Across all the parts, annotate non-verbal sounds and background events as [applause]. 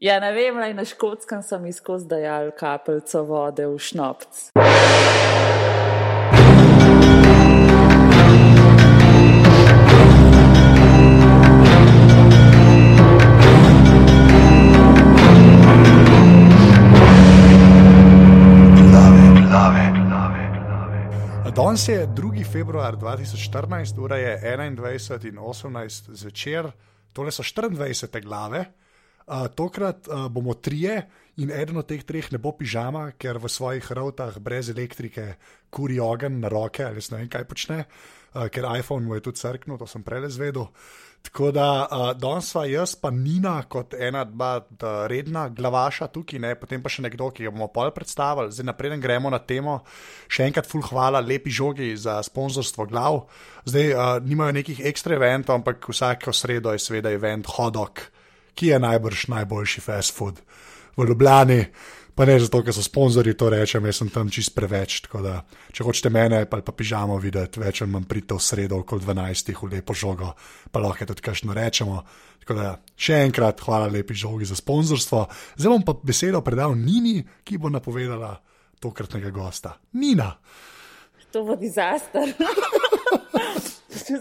Ja, ne vem, naj na škotskem sem izkoz dajal kapelco vode v šnopc. Danes je 2. februar 2014, ura je 21 in 18 zvečer, tole so 24 glave. Uh, tokrat uh, bomo trije in eden od teh treh ne bo pižama, ker v svojih rovtah brez elektrike kuri ogen na roke ali ne vem kaj počne, uh, ker iPhone mu je tudi crknil, to sem prej zvedel. Tako da uh, danes sva jaz, pa Nina, kot ena, dva redna glavaša tukaj, ne? potem pa še nekdo, ki ga bomo pol predstavili. Zdaj, naprej gremo na temo. Še enkrat, full hvala, lepi žogi za sponzorstvo glav. Zdaj, uh, nimajo nekih ekstra eventov, ampak vsako sredo je seveda event Hodok, ki je najbrž najboljši fast food v Ljubljani. Pa ne zato, ker so sponzorji to rečem, jaz sem tam čist preveč. Da, če hočete mene, pa, pa pižamo videti, več ali manj pridete v sredo, okoli 12, v lepo žogo, pa lahko tudi kajšno rečemo. Tako da še enkrat hvala lepi žogi za sponzorstvo. Zdaj bom pa besedo predal Nini, ki bo napovedala tokratnega gosta. Nina. To bo dizaster. [laughs]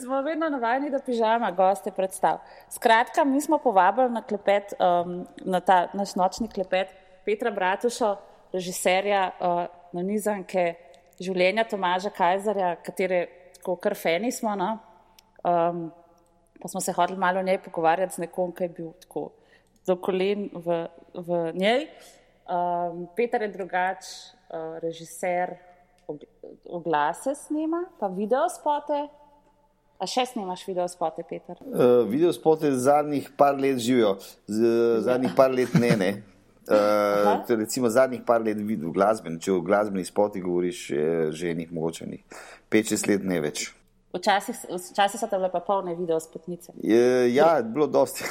Smo vedno navajeni, da pižama goste predstav. Skratka, mi smo povabili na klepet, um, na ta naš nočni klepet. Petra Bratuša, režiserja uh, na nizanke življenja Tomaža Kajzarja, katere kar feni smo. No? Um, pa smo se hodili malo o njej pogovarjati z nekom, ki je bil tako do kolen v, v njej. Um, Peter je drugač, uh, režiser, oglase snima, pa video spote. A še snimaš video spote, Peter? Uh, video spote zadnjih par let živijo, Z, zadnjih par let ne. ne. Uh, recimo zadnjih par let videl glasben, če o glasbeni spoti govoriš, je že enih mogoče 5-6 let ne več. Včasih, včasih so tam pa polne video spotnice. Je, ja, bilo dosti.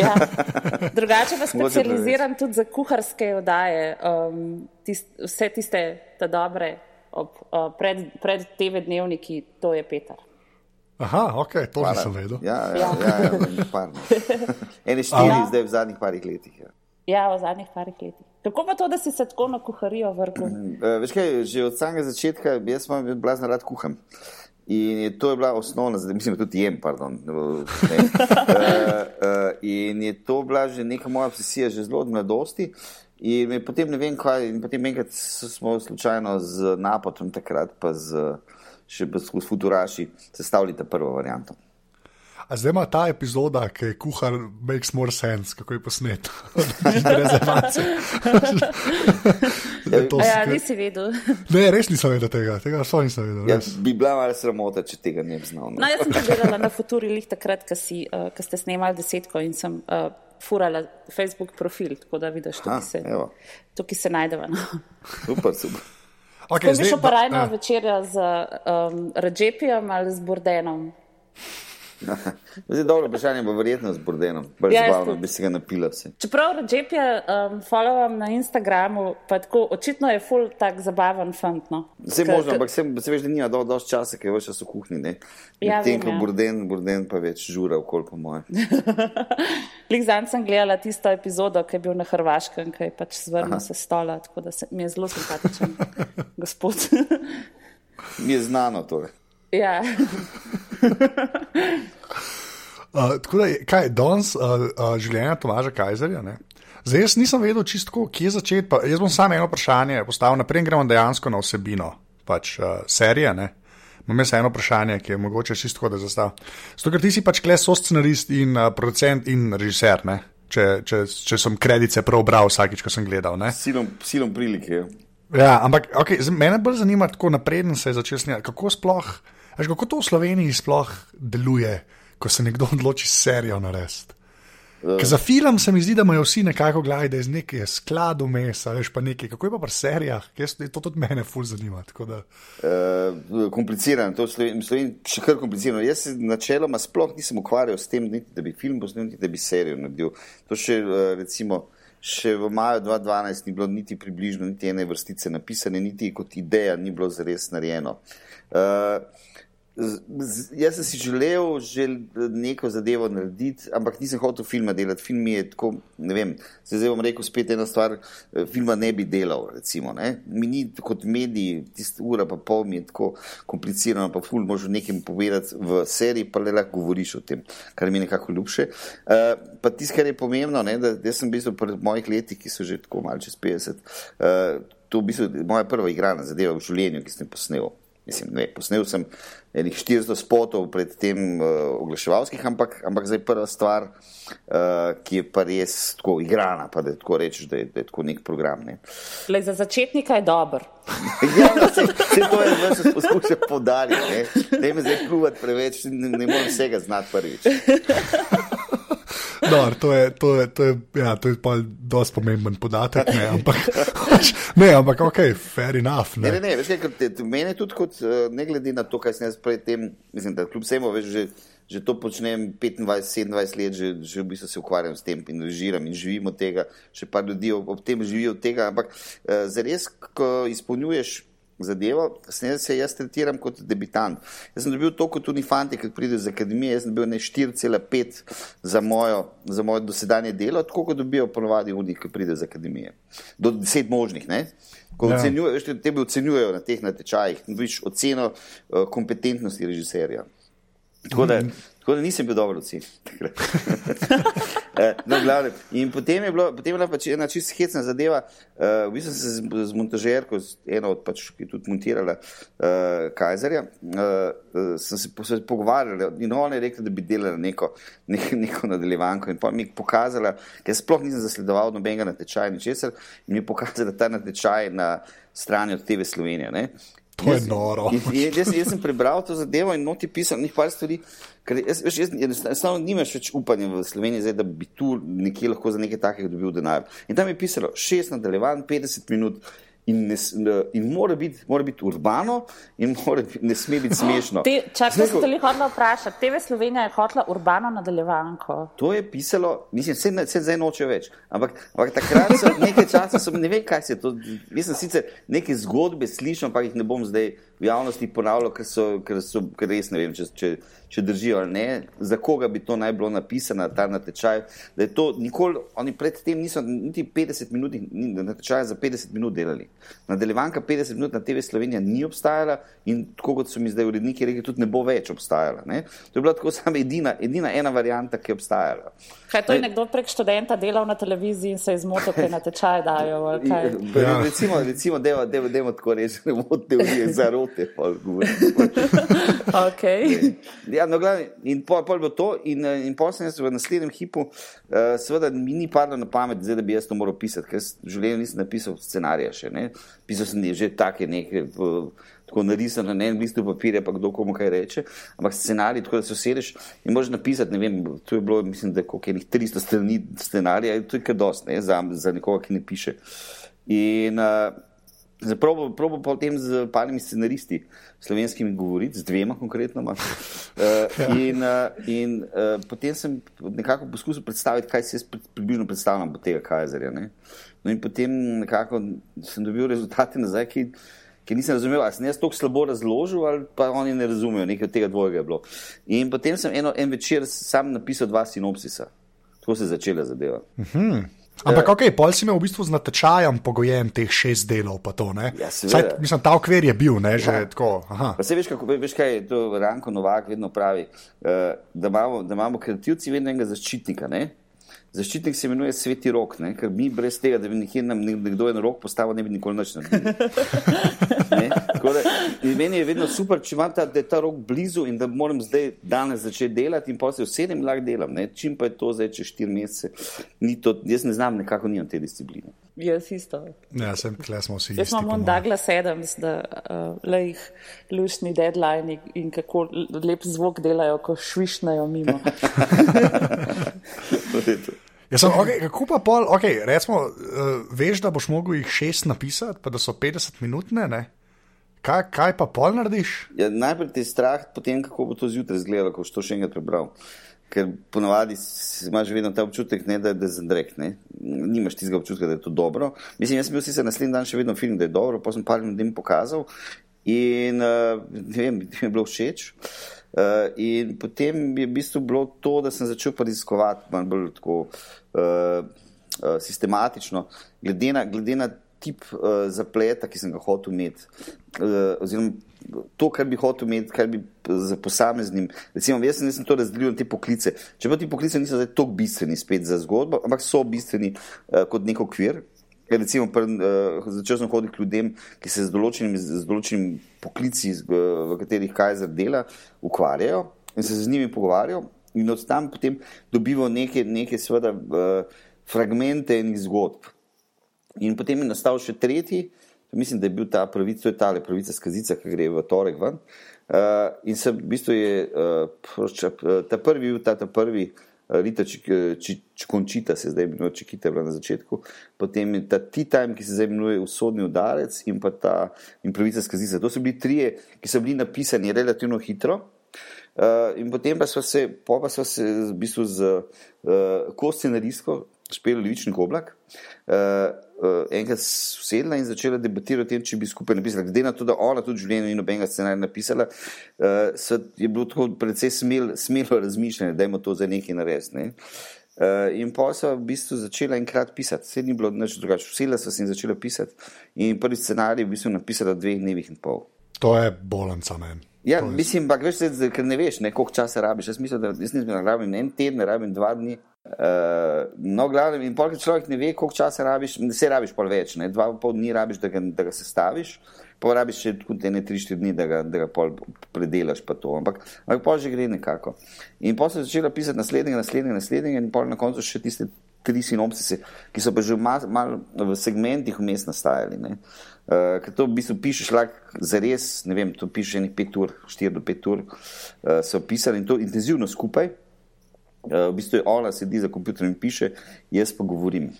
ja. [laughs] Drugače pa specializiram tudi za kuharske oddaje, um, tist, vse tiste dobre ob, uh, pred, pred TV dnevniki, to je Petar. Aha, ok, to nisem vedel. Ja, ja, ja, ja, ja [laughs] Ene štiri ja. zdaj v zadnjih parih letih. Ja. Ja, v zadnjih parih letih. Kako pa to, da si se tako na kuharijo vrgel? Uh, [clears throat] veš kaj, že od samega začetka, jaz sem bil blazno rad kuham. In je, to je bila osnovna, zdaj mislim, da tudi jem, pardon. Ne, uh, [laughs] uh, in je to bila že neka moja obsesija, že zelo od mladosti. In potem ne vem kaj, in potem enkrat smo slučajno z napotom takrat, pa z, še s futuraši, sestavili ta prvo varianto. A zdaj ima ta epizoda, ki je kuhar, makes more sense, kako je posnet. [laughs] Rezervacije. [laughs] ja, nisi vedel. Ne, res nisem vedel tega, tega so nisem vedel. Ja, bi bila malo sramota, če tega ne bi znal. No, jaz sem gledala na Futuri lih takrat, ko uh, ste snemali desetko in sem uh, furala Facebook profil, tako da vidiš, tukaj se, tukaj se najdeva. No. Super, super. Okay, zdaj bi šel pa rajno večerja z um, Redžepijem ali z Bordenom. [laughs] Zdaj, dobro vprašanje, bo verjetno z Bordenom. Ja, zabavno bi se ga napila. Vse. Čeprav Rečep je um, followam na Instagramu, pa tako očitno je full tak zabaven fant. No. Vse možno, ampak se, se veš, da nima do, dosti časa, ker je več časa v kuhinji. Ja, tem, ko ja. Borden, Borden pa več žura, okol po moje. [laughs] Lik zanj sem gledala tisto epizodo, ki je bil na Hrvaškem, ki je pač zvrnil se stola, tako da se, mi je zelo simpatičen [laughs] gospod. mi je znano to. Ja. [laughs] uh, tako da, kaj je danes uh, uh, življenje Tomaža Kajzerja? Ne? Zdaj, jaz nisem vedel čisto, kje začeti. Pa, jaz bom samo eno vprašanje postavil, naprej gremo dejansko na vsebino pač, uh, serije. Ne? Imam jaz eno vprašanje, ki je mogoče čisto tako, da zastavim. Zato, ker ti si pač kles, so scenarist in uh, producent in režiser. Ne? Če, če, če sem kredice prav bral vsakič, ko sem gledal. Silom, silom prilike. Ja, ampak okay, mene bolj zanima, kako napreden se je začel snimati. Kako sploh, Až kako to v Sloveniji sploh deluje, ko se nekdo [laughs] odloči serijo narediti? Uh, za film se mi zdi, da imajo vsi nekako gledali, da je z nekaj skladov mesa, veš pa nekaj. Kako je pa pri serijah, Kjes, to tudi mene ful zanima. Uh, komplicirano, to je še kar komplicirano. Jaz se načeloma sploh nisem ukvarjal s tem, niti, da bi film posnel, niti da bi serijo naredil. To še uh, recimo. Še v maju 2012 ni bilo niti približno, niti ene vrstice napisane, niti kot ideja ni bilo zares narejeno. Uh, Jaz sem si želel že neko zadevo narediti, ampak nisem hotel filma delati. Film je tako, ne vem, se zdaj bom rekel spet ena stvar, eh, filma ne bi delal, recimo. Ne? Mi ni kot mediji, tista ura pa pol mi je tako komplicirano, pa ful možeš nekaj povedati v seriji, pa le lahko govoriš o tem, kar mi je nekako ljubše. Uh, pa tisto, kar je pomembno, ne, da jaz sem bil pred mojih leti, ki so že tako malce čez 50, uh, to je v bistvu moja prva igrana zadeva v življenju, ki sem posnel. Mislim, ne, posnel sem enih 400 spotov pred tem uh, oglaševalskih, ampak, ampak zdaj prva stvar, uh, ki je pa res tako igrana, pa da tako rečeš, da je, da je tako nek program. Ne. Le, za začetnika je dober. [laughs] ja, se, se to je zdaj se poskuša podariti, ne, ne me zdaj pluvati preveč, ne, ne morem vsega znati prvič. Dobar, to je, to je, to je, ja, to je pa dosti pomemben podatek. Ne, ampak, ne, ampak ok, fair enough. Ne, ne, ne, veš, kaj, te, meni tudi, kot, eh, ne glede na to, kaj sem jaz predtem, mislim, da kljub vsemu, veš, že, že to počnem 25-27 let, že, že v bistvu se ukvarjam s tem in režiram in živim od tega, še pa ljudi ob, ob tem živijo od tega, ampak uh, zares, ko izpolnjuješ zadevo, se jaz tretiram kot debitant. Jaz sem dobil to kot unifanti, ki pridejo iz akademije, jaz sem bil ne 4,5 za, za moje dosedanje delo, tako kot dobijo ponovadi ljudi, ki pridejo iz akademije. Do deset možnih, ne? Ko ja. ocenjujejo, te bi ocenjujejo na teh natečajih, dobiš oceno uh, kompetentnosti režiserja. Tako da, mm. Tako da nisem bil dobro ocenjen. [laughs] [laughs] Eh, no, in potem je, bilo, potem je bila pač ena čisto hecna zadeva. Uh, v bistvu sem se z, z montažerko, eno od pač, ki je tudi montirala uh, Kajzerja, uh, sem se, se pogovarjala in ona je rekla, da bi delala neko, neko, neko nadaljevanko. In mi je pokazala, ker sploh nisem zasledoval nobenega natečaja, ničesar, in mi je pokazala ta natečaj na strani od TV Slovenije. Ne? To je noro. Jaz, jaz, jaz sem prebral to zadevo in noti pisal nekaj stvari. Ker jaz, veš, jaz, enostavno nimaš več upanja v Sloveniji, zdaj, da bi tu nekje lahko za nekaj takega dobil denar. In tam je pisalo šest nadaljevanj, 50 minut. In, ne, in mora, biti, mora biti urbano, in mora, ne sme biti smešno. Čakaj, sem te hodila vprašati. TV Slovenija je hotela urbano nadaljevanko. To je pisalo, mislim, vse, vse zdaj noče več. Ampak, ampak takrat so nekaj časa, sem, ne vem, kaj se je to. Jaz sem sicer neke zgodbe slišal, ampak jih ne bom zdaj v javnosti ponavljal, ker so, ker so ker res ne vem, če, če, če držijo ali ne, za koga bi to naj bilo napisano, ta natečaj. Da je to nikoli, oni predtem niso niti 50 minut, natečaj za 50 minut delali. Nadaljevanka 50 minut na TV Slovenija ni obstajala in tako kot so mi zdaj uredniki rekli, tudi ne bo več obstajala. Ne? To je bila tako sama edina, edina ena varianta, ki je obstajala. Kaj to je nekdo prek študenta delal na televiziji in se je zmotil, [laughs] kaj natečaj dajo? Ja. Recimo, recimo, deva, deva, deva tako reči, ne bo teorije zarote te pol govori. [laughs] okay. ja, no, in pol, pol bo to, in, eh, in pol sem jaz v naslednjem hipu, uh, seveda mi ni padlo na pamet, zdaj, da bi jaz to moral pisati, ker v življenju nisem napisal scenarija še. Ne? Pisal sem že take neke. Tako narisano na enem listu papirja, pa kdo komu kaj reče. Ampak scenarij, tako da se usedeš in možeš napisati, ne vem, to je bilo, mislim, da je enih 300 strani scenarija, to je kar dost, ne, za, za nekoga, ki ne piše. In uh, Probo, probo potem z parimi scenaristi, slovenskimi govoriti, z dvema konkretno. Uh, [laughs] in uh, in uh, potem sem nekako poskusil predstaviti, kaj si jaz približno predstavljam od tega Kajzerja. No in potem nekako sem dobil rezultate nazaj, ki, ki nisem razumel, ali sem jaz tako slabo razložil, ali pa oni ne razumejo, nekaj od tega dvojega je bilo. In potem sem eno, en večer sam napisal dva sinopsisa. Tako se je začela zadeva. Uh mhm. -huh. Ampak, ok, pol si imel v bistvu z natečajem pogojen teh šest delov. To, ja, Saj, mislim, ta okvir je bil, ne, že ja. tako. Se veš, kako, veš, kaj to Ranko Novak vedno pravi, uh, da, imamo, da imamo kreativci vedno enega zaščitnika. Ne? Zaščitnik se imenuje Sveti rok, ne? ker mi brez tega, da bi nekje nam nekdo en rok postavil, ne bi nikoli več naredili. [laughs] Meni je vedno super, če imam ta, ta rok blizu in da moram zdaj danes začeti delati in pa se vsedem lahko delam. Ne? Čim pa je to zdaj čez štiri mesece, to, jaz ne znam, nekako nimam te discipline. Jaz isto. Ja, sem tle smo vsi. Jaz imam Douglas Adams, da uh, le jih lušni deadline in kako lep zvok delajo, ko švišnajo mimo. [laughs] Sem, okay, kako pa pol, okay, recimo, uh, veš, da boš mogel jih šest napisati, pa da so 50 minutne, ne? Kaj, kaj pa pol narediš? Ja, najprej ti je strah, potem kako bo to zjutraj izgledalo, ko boš to še enkrat prebral. Ker ponovadi imaš vedno ta občutek, ne, da, je zadrek. Ne. Nimaš tistega občutka, da je to dobro. Mislim, jaz sem bil sicer naslednji dan še vedno film, da je dobro, pa sem pa ljudem pokazal In uh, ne vem, [laughs] mi je bilo všeč. Uh, in potem je v bistvu bilo to, da sem začel raziskovati malo bolj tako uh, uh, sistematično, glede na, glede na tip uh, zapleta, ki sem ga hotel imeti. Uh, oziroma, to, kar bi hotel imeti, kar bi za posameznim. Recimo, jaz sem, sem to razdelil na te poklice. Čeprav ti poklice niso zdaj tako bistveni spet za zgodbo, ampak so bistveni uh, kot nek okvir. Recimo, pr, uh, začel sem hoditi k ljudem, ki se z določenimi, z določenimi poklici, z, v katerih Kajzer dela, ukvarjajo in se z njimi pogovarjajo, in od tam potem dobivajo neke, neke sveda, uh, fragmente in zgodb. In potem je nastal še tretji, mislim, da je bil ta pravica, to je ta pravica skazica, ki gre v torek ven. Uh, in se v bistvu je uh, ta prvi, ta, ta prvi. Rita Čekončita se zdaj imenuje, Čekita je bila na začetku, potem ta T-Time, ki se zdaj imenuje Usodni udarec in pa ta improvizacija skazica. To so bili trije, ki so bili napisani relativno hitro. Uh, in potem pa so se, pa so se v bistvu z uh, koscenarisko špeli Levični oblak. Uh, uh, enkrat sedela in začela debatirati o tem, če bi skupaj napisala. Glede na to, da ona tudi v življenju ni nobenega scenarija napisala, uh, je bilo tako precej smel, smelo razmišljanje, da je to za nekaj narediti. Ne? Uh, in pa so v bistvu začela enkrat pisati, vse ni bilo nič drugače. Vsela so se in začela pisati. In prvi scenarij v bistvu napisala v dveh dnevih in pol. To je bolanca meni. Ja, mislim, pa greš, ker ne veš, ne, koliko časa rabiš. Jaz mislim, da jaz nisem rabim en teden, rabim dva dni. Uh, no, glavno, in polk človek ne ve, koliko časa rabiš, se rabiš pol več, ne, dva pol dni rabiš, da ga, da ga sestaviš, pa rabiš še tudi ne tri, štiri dni, da ga, da ga pol predelaš pa to, ampak, ampak pol že gre nekako. In pol sem začela pisati naslednjega, naslednjega, naslednjega in pol na koncu še tiste tri sinopsise, ki so pa že malo mal v segmentih vmes nastajali. Ne. Uh, ker to v bistvu pišeš lahko za res, ne vem, to pišeš nekaj pet ur, štiri do pet ur, uh, so pisali in to intenzivno skupaj. Uh, v bistvu je ona sedi za kompjuterom in piše, jaz pa govorim.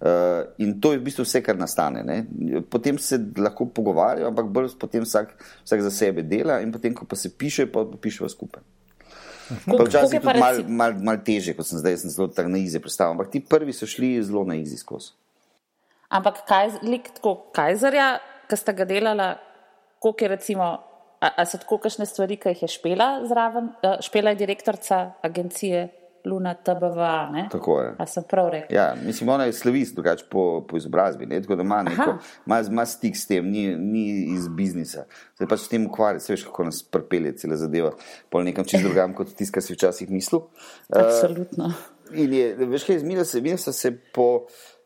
Uh, in to je v bistvu vse, kar nastane. Ne? Potem se lahko pogovarjajo, ampak bolj potem vsak, vsak za sebe dela, in potem, ko pa se piše, pa pišejo skupaj. Včasih je to malo mal, mal teže, kot sem zdaj, sem zelo tako na izi predstavljal, ampak ti prvi so šli zelo na izi skozi. Ampak kaj, lik tako Kajzerja, ki sta ga delala, koliko je recimo, a, a so tako kakšne stvari, ki jih je špela zraven, špela je direktorica agencije Luna TBVA, ne? Tako je. A sem prav rekel? Ja, mislim, ona je slovist, drugače po, po izobrazbi, ne? tako da ima neko, ima, ima stik s tem, ni, ni iz biznisa. Zdaj pač s tem ukvarja, se veš, kako nas prpelje cela zadeva, pol nekam čist drugam, kot tisto, kar si včasih mislil. Absolutno. Uh, in je, veš kaj, zmila se, zmila se po...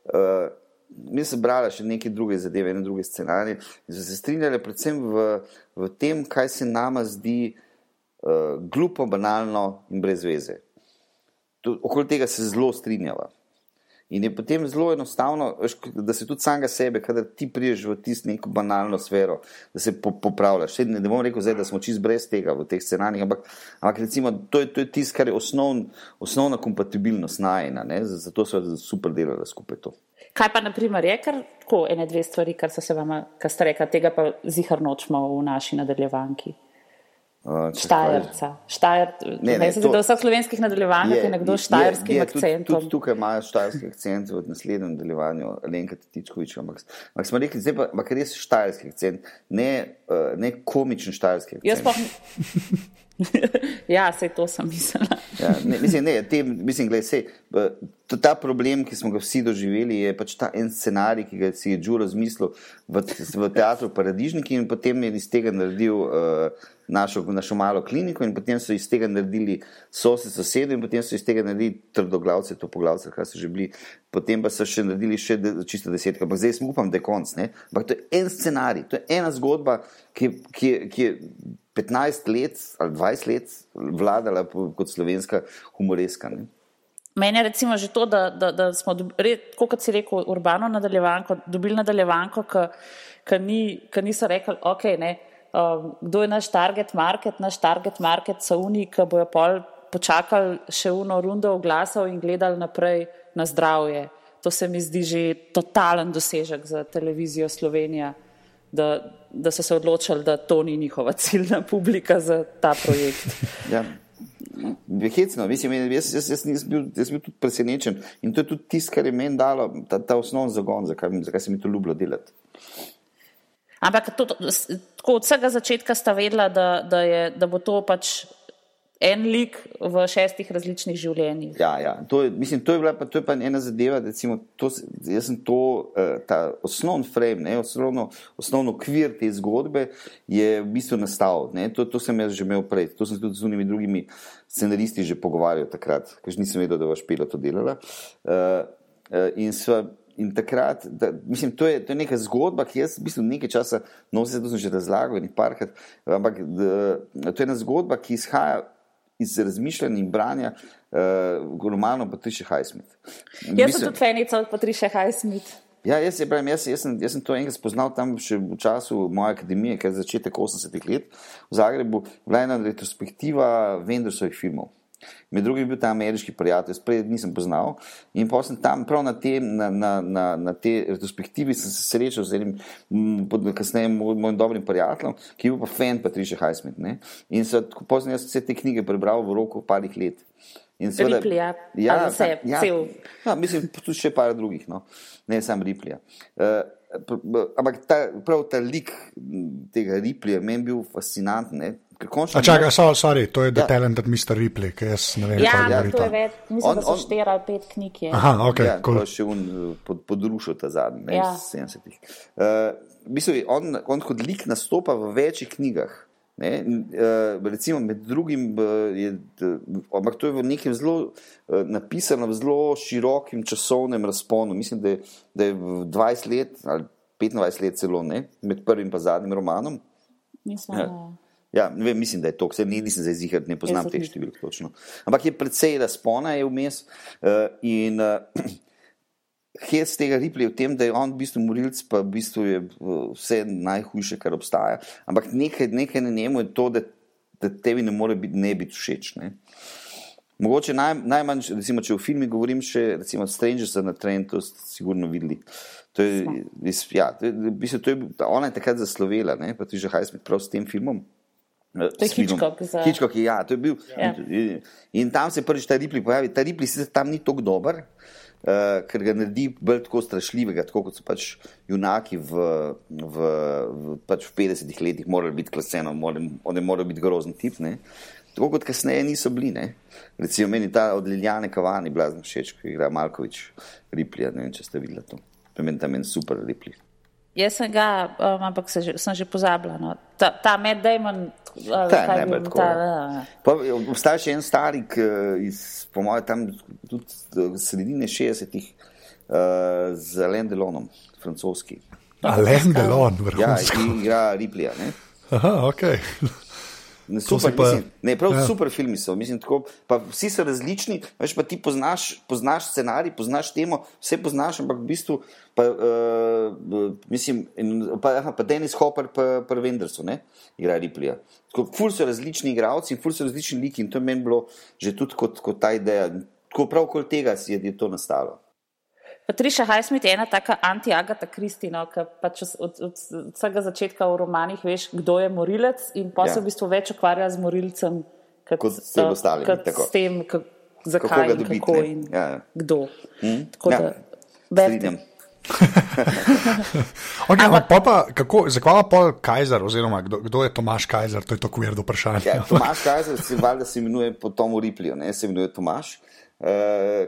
Uh, mi smo brali še neke druge zadeve, ne druge scenarije, in smo se strinjali predvsem v, v tem, kaj se nama zdi uh, glupo, banalno in brez veze. To, okoli tega se zelo strinjava. In je potem zelo enostavno, da se tudi samega sebe, kadar ti priješ v tisto neko banalno sfero, da se po, popravljaš. Ne, ne bom rekel, zdaj, da smo čist brez tega v teh scenarijih, ampak, ampak recimo, to je, je tisto, kar je osnovn, osnovna kompatibilnost najna. Zato so super delali skupaj to. Kaj pa, na primer, je kar tako ene, dve stvari, kar so se vam, kar ste rekli, tega pa zihar nočemo v naši nadaljevanki. Uh, Štajerca. Štajer, ne, ne, to, da v vseh slovenskih nadaljevanjih je, je nekdo s štajerskim akcentom. Tudi, tudi tukaj imajo štajerski akcent v naslednjem nadaljevanju, Lenka Titičkovič. Ampak, ampak smo rekli, zdaj pa, pa res štajerski akcent, ne, uh, ne komičen štajerski akcent. Pa, [laughs] ja, vse to sem mislila. ja, ne, mislim, ne, te, mislim, gled, sej, ta problem, ki smo ga vsi doživeli, je pač ta en scenarij, ki ga si je Džur razmislil v, v teatru Paradižniki in potem je iz tega naredil. Uh, našo, našo malo kliniko in potem so iz tega naredili sosed sosedo in potem so iz tega naredili trdoglavce, to poglavce, kar so že bili, potem pa so še naredili še de, čisto desetka, pa zdaj smo upam, da je konc. Ampak to je en scenarij, to je ena zgodba, ki, ki, ki je 15 let ali 20 let vladala kot slovenska humoreska. Ne? Meni je recimo že to, da, da, da smo, kot si rekel, urbano nadaljevanko, dobili nadaljevanko, ki ni, niso rekli, ok, ne. Um, kdo je naš target market? Naš target market so oni, ki bojo pol počakali še eno rundo oglasov in gledali naprej na zdravje. To se mi zdi že totalen dosežek za televizijo Slovenija, da, da so se odločili, da to ni njihova ciljna publika za ta projekt. Ja. Hecno, mislim, jaz, jaz, jaz, jaz, bil, jaz bil tudi presenečen in to je tudi tisto, kar je meni dalo ta, ta osnovni zagon, zakaj, zakaj se mi to ljubilo delati. Ampak to, to, tako od vsega začetka sta vedela, da, da, je, da bo to pač en lik v šestih različnih življenjih. Ja, ja. To, je, mislim, to je bila pa, to je pa ena zadeva. Recimo, to, jaz sem to, eh, ta osnovni frame, ne, osnovno, osnovno kvir te zgodbe je v bistvu nastal. To, to sem jaz že imel prej, to sem tudi z unimi drugimi scenaristi že pogovarjal takrat, ker nisem vedel, da bo Špela to delala. Uh, uh, in sva, In takrat, da, mislim, to je, to je neka zgodba, ki jaz v bistvu nekaj časa nosim, to sem že razlagal in parkrat, ampak da, to je ena zgodba, ki izhaja iz razmišljanja in branja uh, romanov Patricia Highsmith. Jaz sem tudi fenica od Patricia Highsmith. Ja, jaz, je, pravim, jaz, jaz, sem, jaz sem to enkrat spoznal tam še v času moje akademije, ker je začetek 80-ih let v Zagrebu, bila je ena retrospektiva Vendersovih filmov. Med drugim je bil ta ameriški prijatelj, jaz prej nisem poznal. In pa sem tam prav na te, na, na, na, na te retrospektivi sem se srečal z enim, kasneje moj- mojim dobrim prijateljem, ki je bil pa fan Patricia Highsmith. Ne? In tako pozno jaz vse te knjige prebral v roku parih let. In seveda- Ripleyja, ja, vse, ja, cel. ja, mislim, tudi še par drugih, no. ne samo Ripleyja. Uh, ampak ta, prav ta lik tega Ripleyja meni bil fascinanten. Ne? Končno A čakaj, so, sorry, to je The Ja. Talented Mr. Ripley, ki jaz ne vem, Ja, kaj ja, je ta. več, mislim, On- da so on- štiri ali pet knjig. Je. Aha, ok, Ja, cool. to je še un, pod, podrušil ta zadnji, ne, Ja. iz 70-ih. Uh, je on, on kot lik nastopa v večjih knjigah. Ne, uh, recimo, med drugim, uh, je, ampak to je v nekem zelo uh, napisano, v zelo širokem časovnem razponu. Mislim, da je, da je v 20 let ali 25 let celo ne, med prvim in zadnjim romanom. Mislim, Ja. Ja, vem, mislim, da je to, ker nisem zdaj zihar, ne poznam teh tudi. številk točno. Ampak je precej razpona je vmes uh, in uh, [clears throat] hec tega Ripley je v tem, da je on v bistvu morilc, pa v bistvu je uh, vse najhujše, kar obstaja. Ampak nekaj, nekaj na njemu je to, da, da tebi ne more biti, ne biti všeč. Ne? Mogoče naj, najmanj, recimo, če v filmih govorim še, recimo, Strangers on the Train, to ste sigurno videli. To je, iz, ja, to je, v bistvu, to je, ona je takrat zaslovela, ne, pa ti že Highsmith prav s tem filmom. To je Hitchcock za- Hitchcock, ja, to je bil. Ja. In, in tam se prvič ta Ripley pojavi. Ta Ripley sicer tam ni tako dober, uh, ker ga naredi bolj tako strašljivega, tako kot so pač junaki v, v, v, pač v 50-ih letih morali biti klaseno, oni morajo biti grozni tip. Ne? Tako kot kasneje niso bili. Ne? Recimo meni ta od Liljane Kavani blazno všeč, ki igra Malkovič Ripley, ne vem, če ste videli to. Je meni tam en super Ripley. Jaz sem ga, um, ampak se že, sem že pozabila. No. Ta, ta Matt Damon, uh, Ta je kaj tako, ta, ja. uh, Pa, obstaja še en starik, eh, iz, po mojem, tam tudi eh, sredine 60-ih, uh, z Alain Delonom, francoski. Alain Delon, Ja, vrhunsko. ki igra Ripleyja. ne. Aha, ok. Super, pa- mislim, ne, prav ja. super filmi so. Mislim, tako, vsi so različni, veš pa ti poznaš, poznaš scenarij, poznaš temo, vse poznaš, ampak v bistvu, pa, uh, mislim, in, pa, aha, pa Dennis Hopper, pa, pa Vendersu, ne, igra Ripleyja. Tako, ful so različni igralci in ful so različni liki in to je meni bilo že tudi kot, kot ta ideja. Tako prav okoli tega je, je to nastalo. Patricia Highsmith je ena taka anti-Agata Kristina, ki pač od, od, od vsega začetka v romanih veš, kdo je morilec in pa se Ja. v bistvu več ukvarja z morilcem, kot, Kot s tem ostalimi, kot tako. s tem, kak, Kako zakaj ga in dobiti, kako ne. in Ja, kdo. Hm? Tako Ja, da, Strinjam. [laughs] Okay, ampak pa, pa kako, zakaj pa pol Kajzer, oziroma kdo, kdo je Tomaš Kajzer, to je to kvirdo vprašanje. Ja, Tomaš Kajzer se valjda se imenuje po Tomu Ripleyju, ne se imenuje Tomaš. Uh,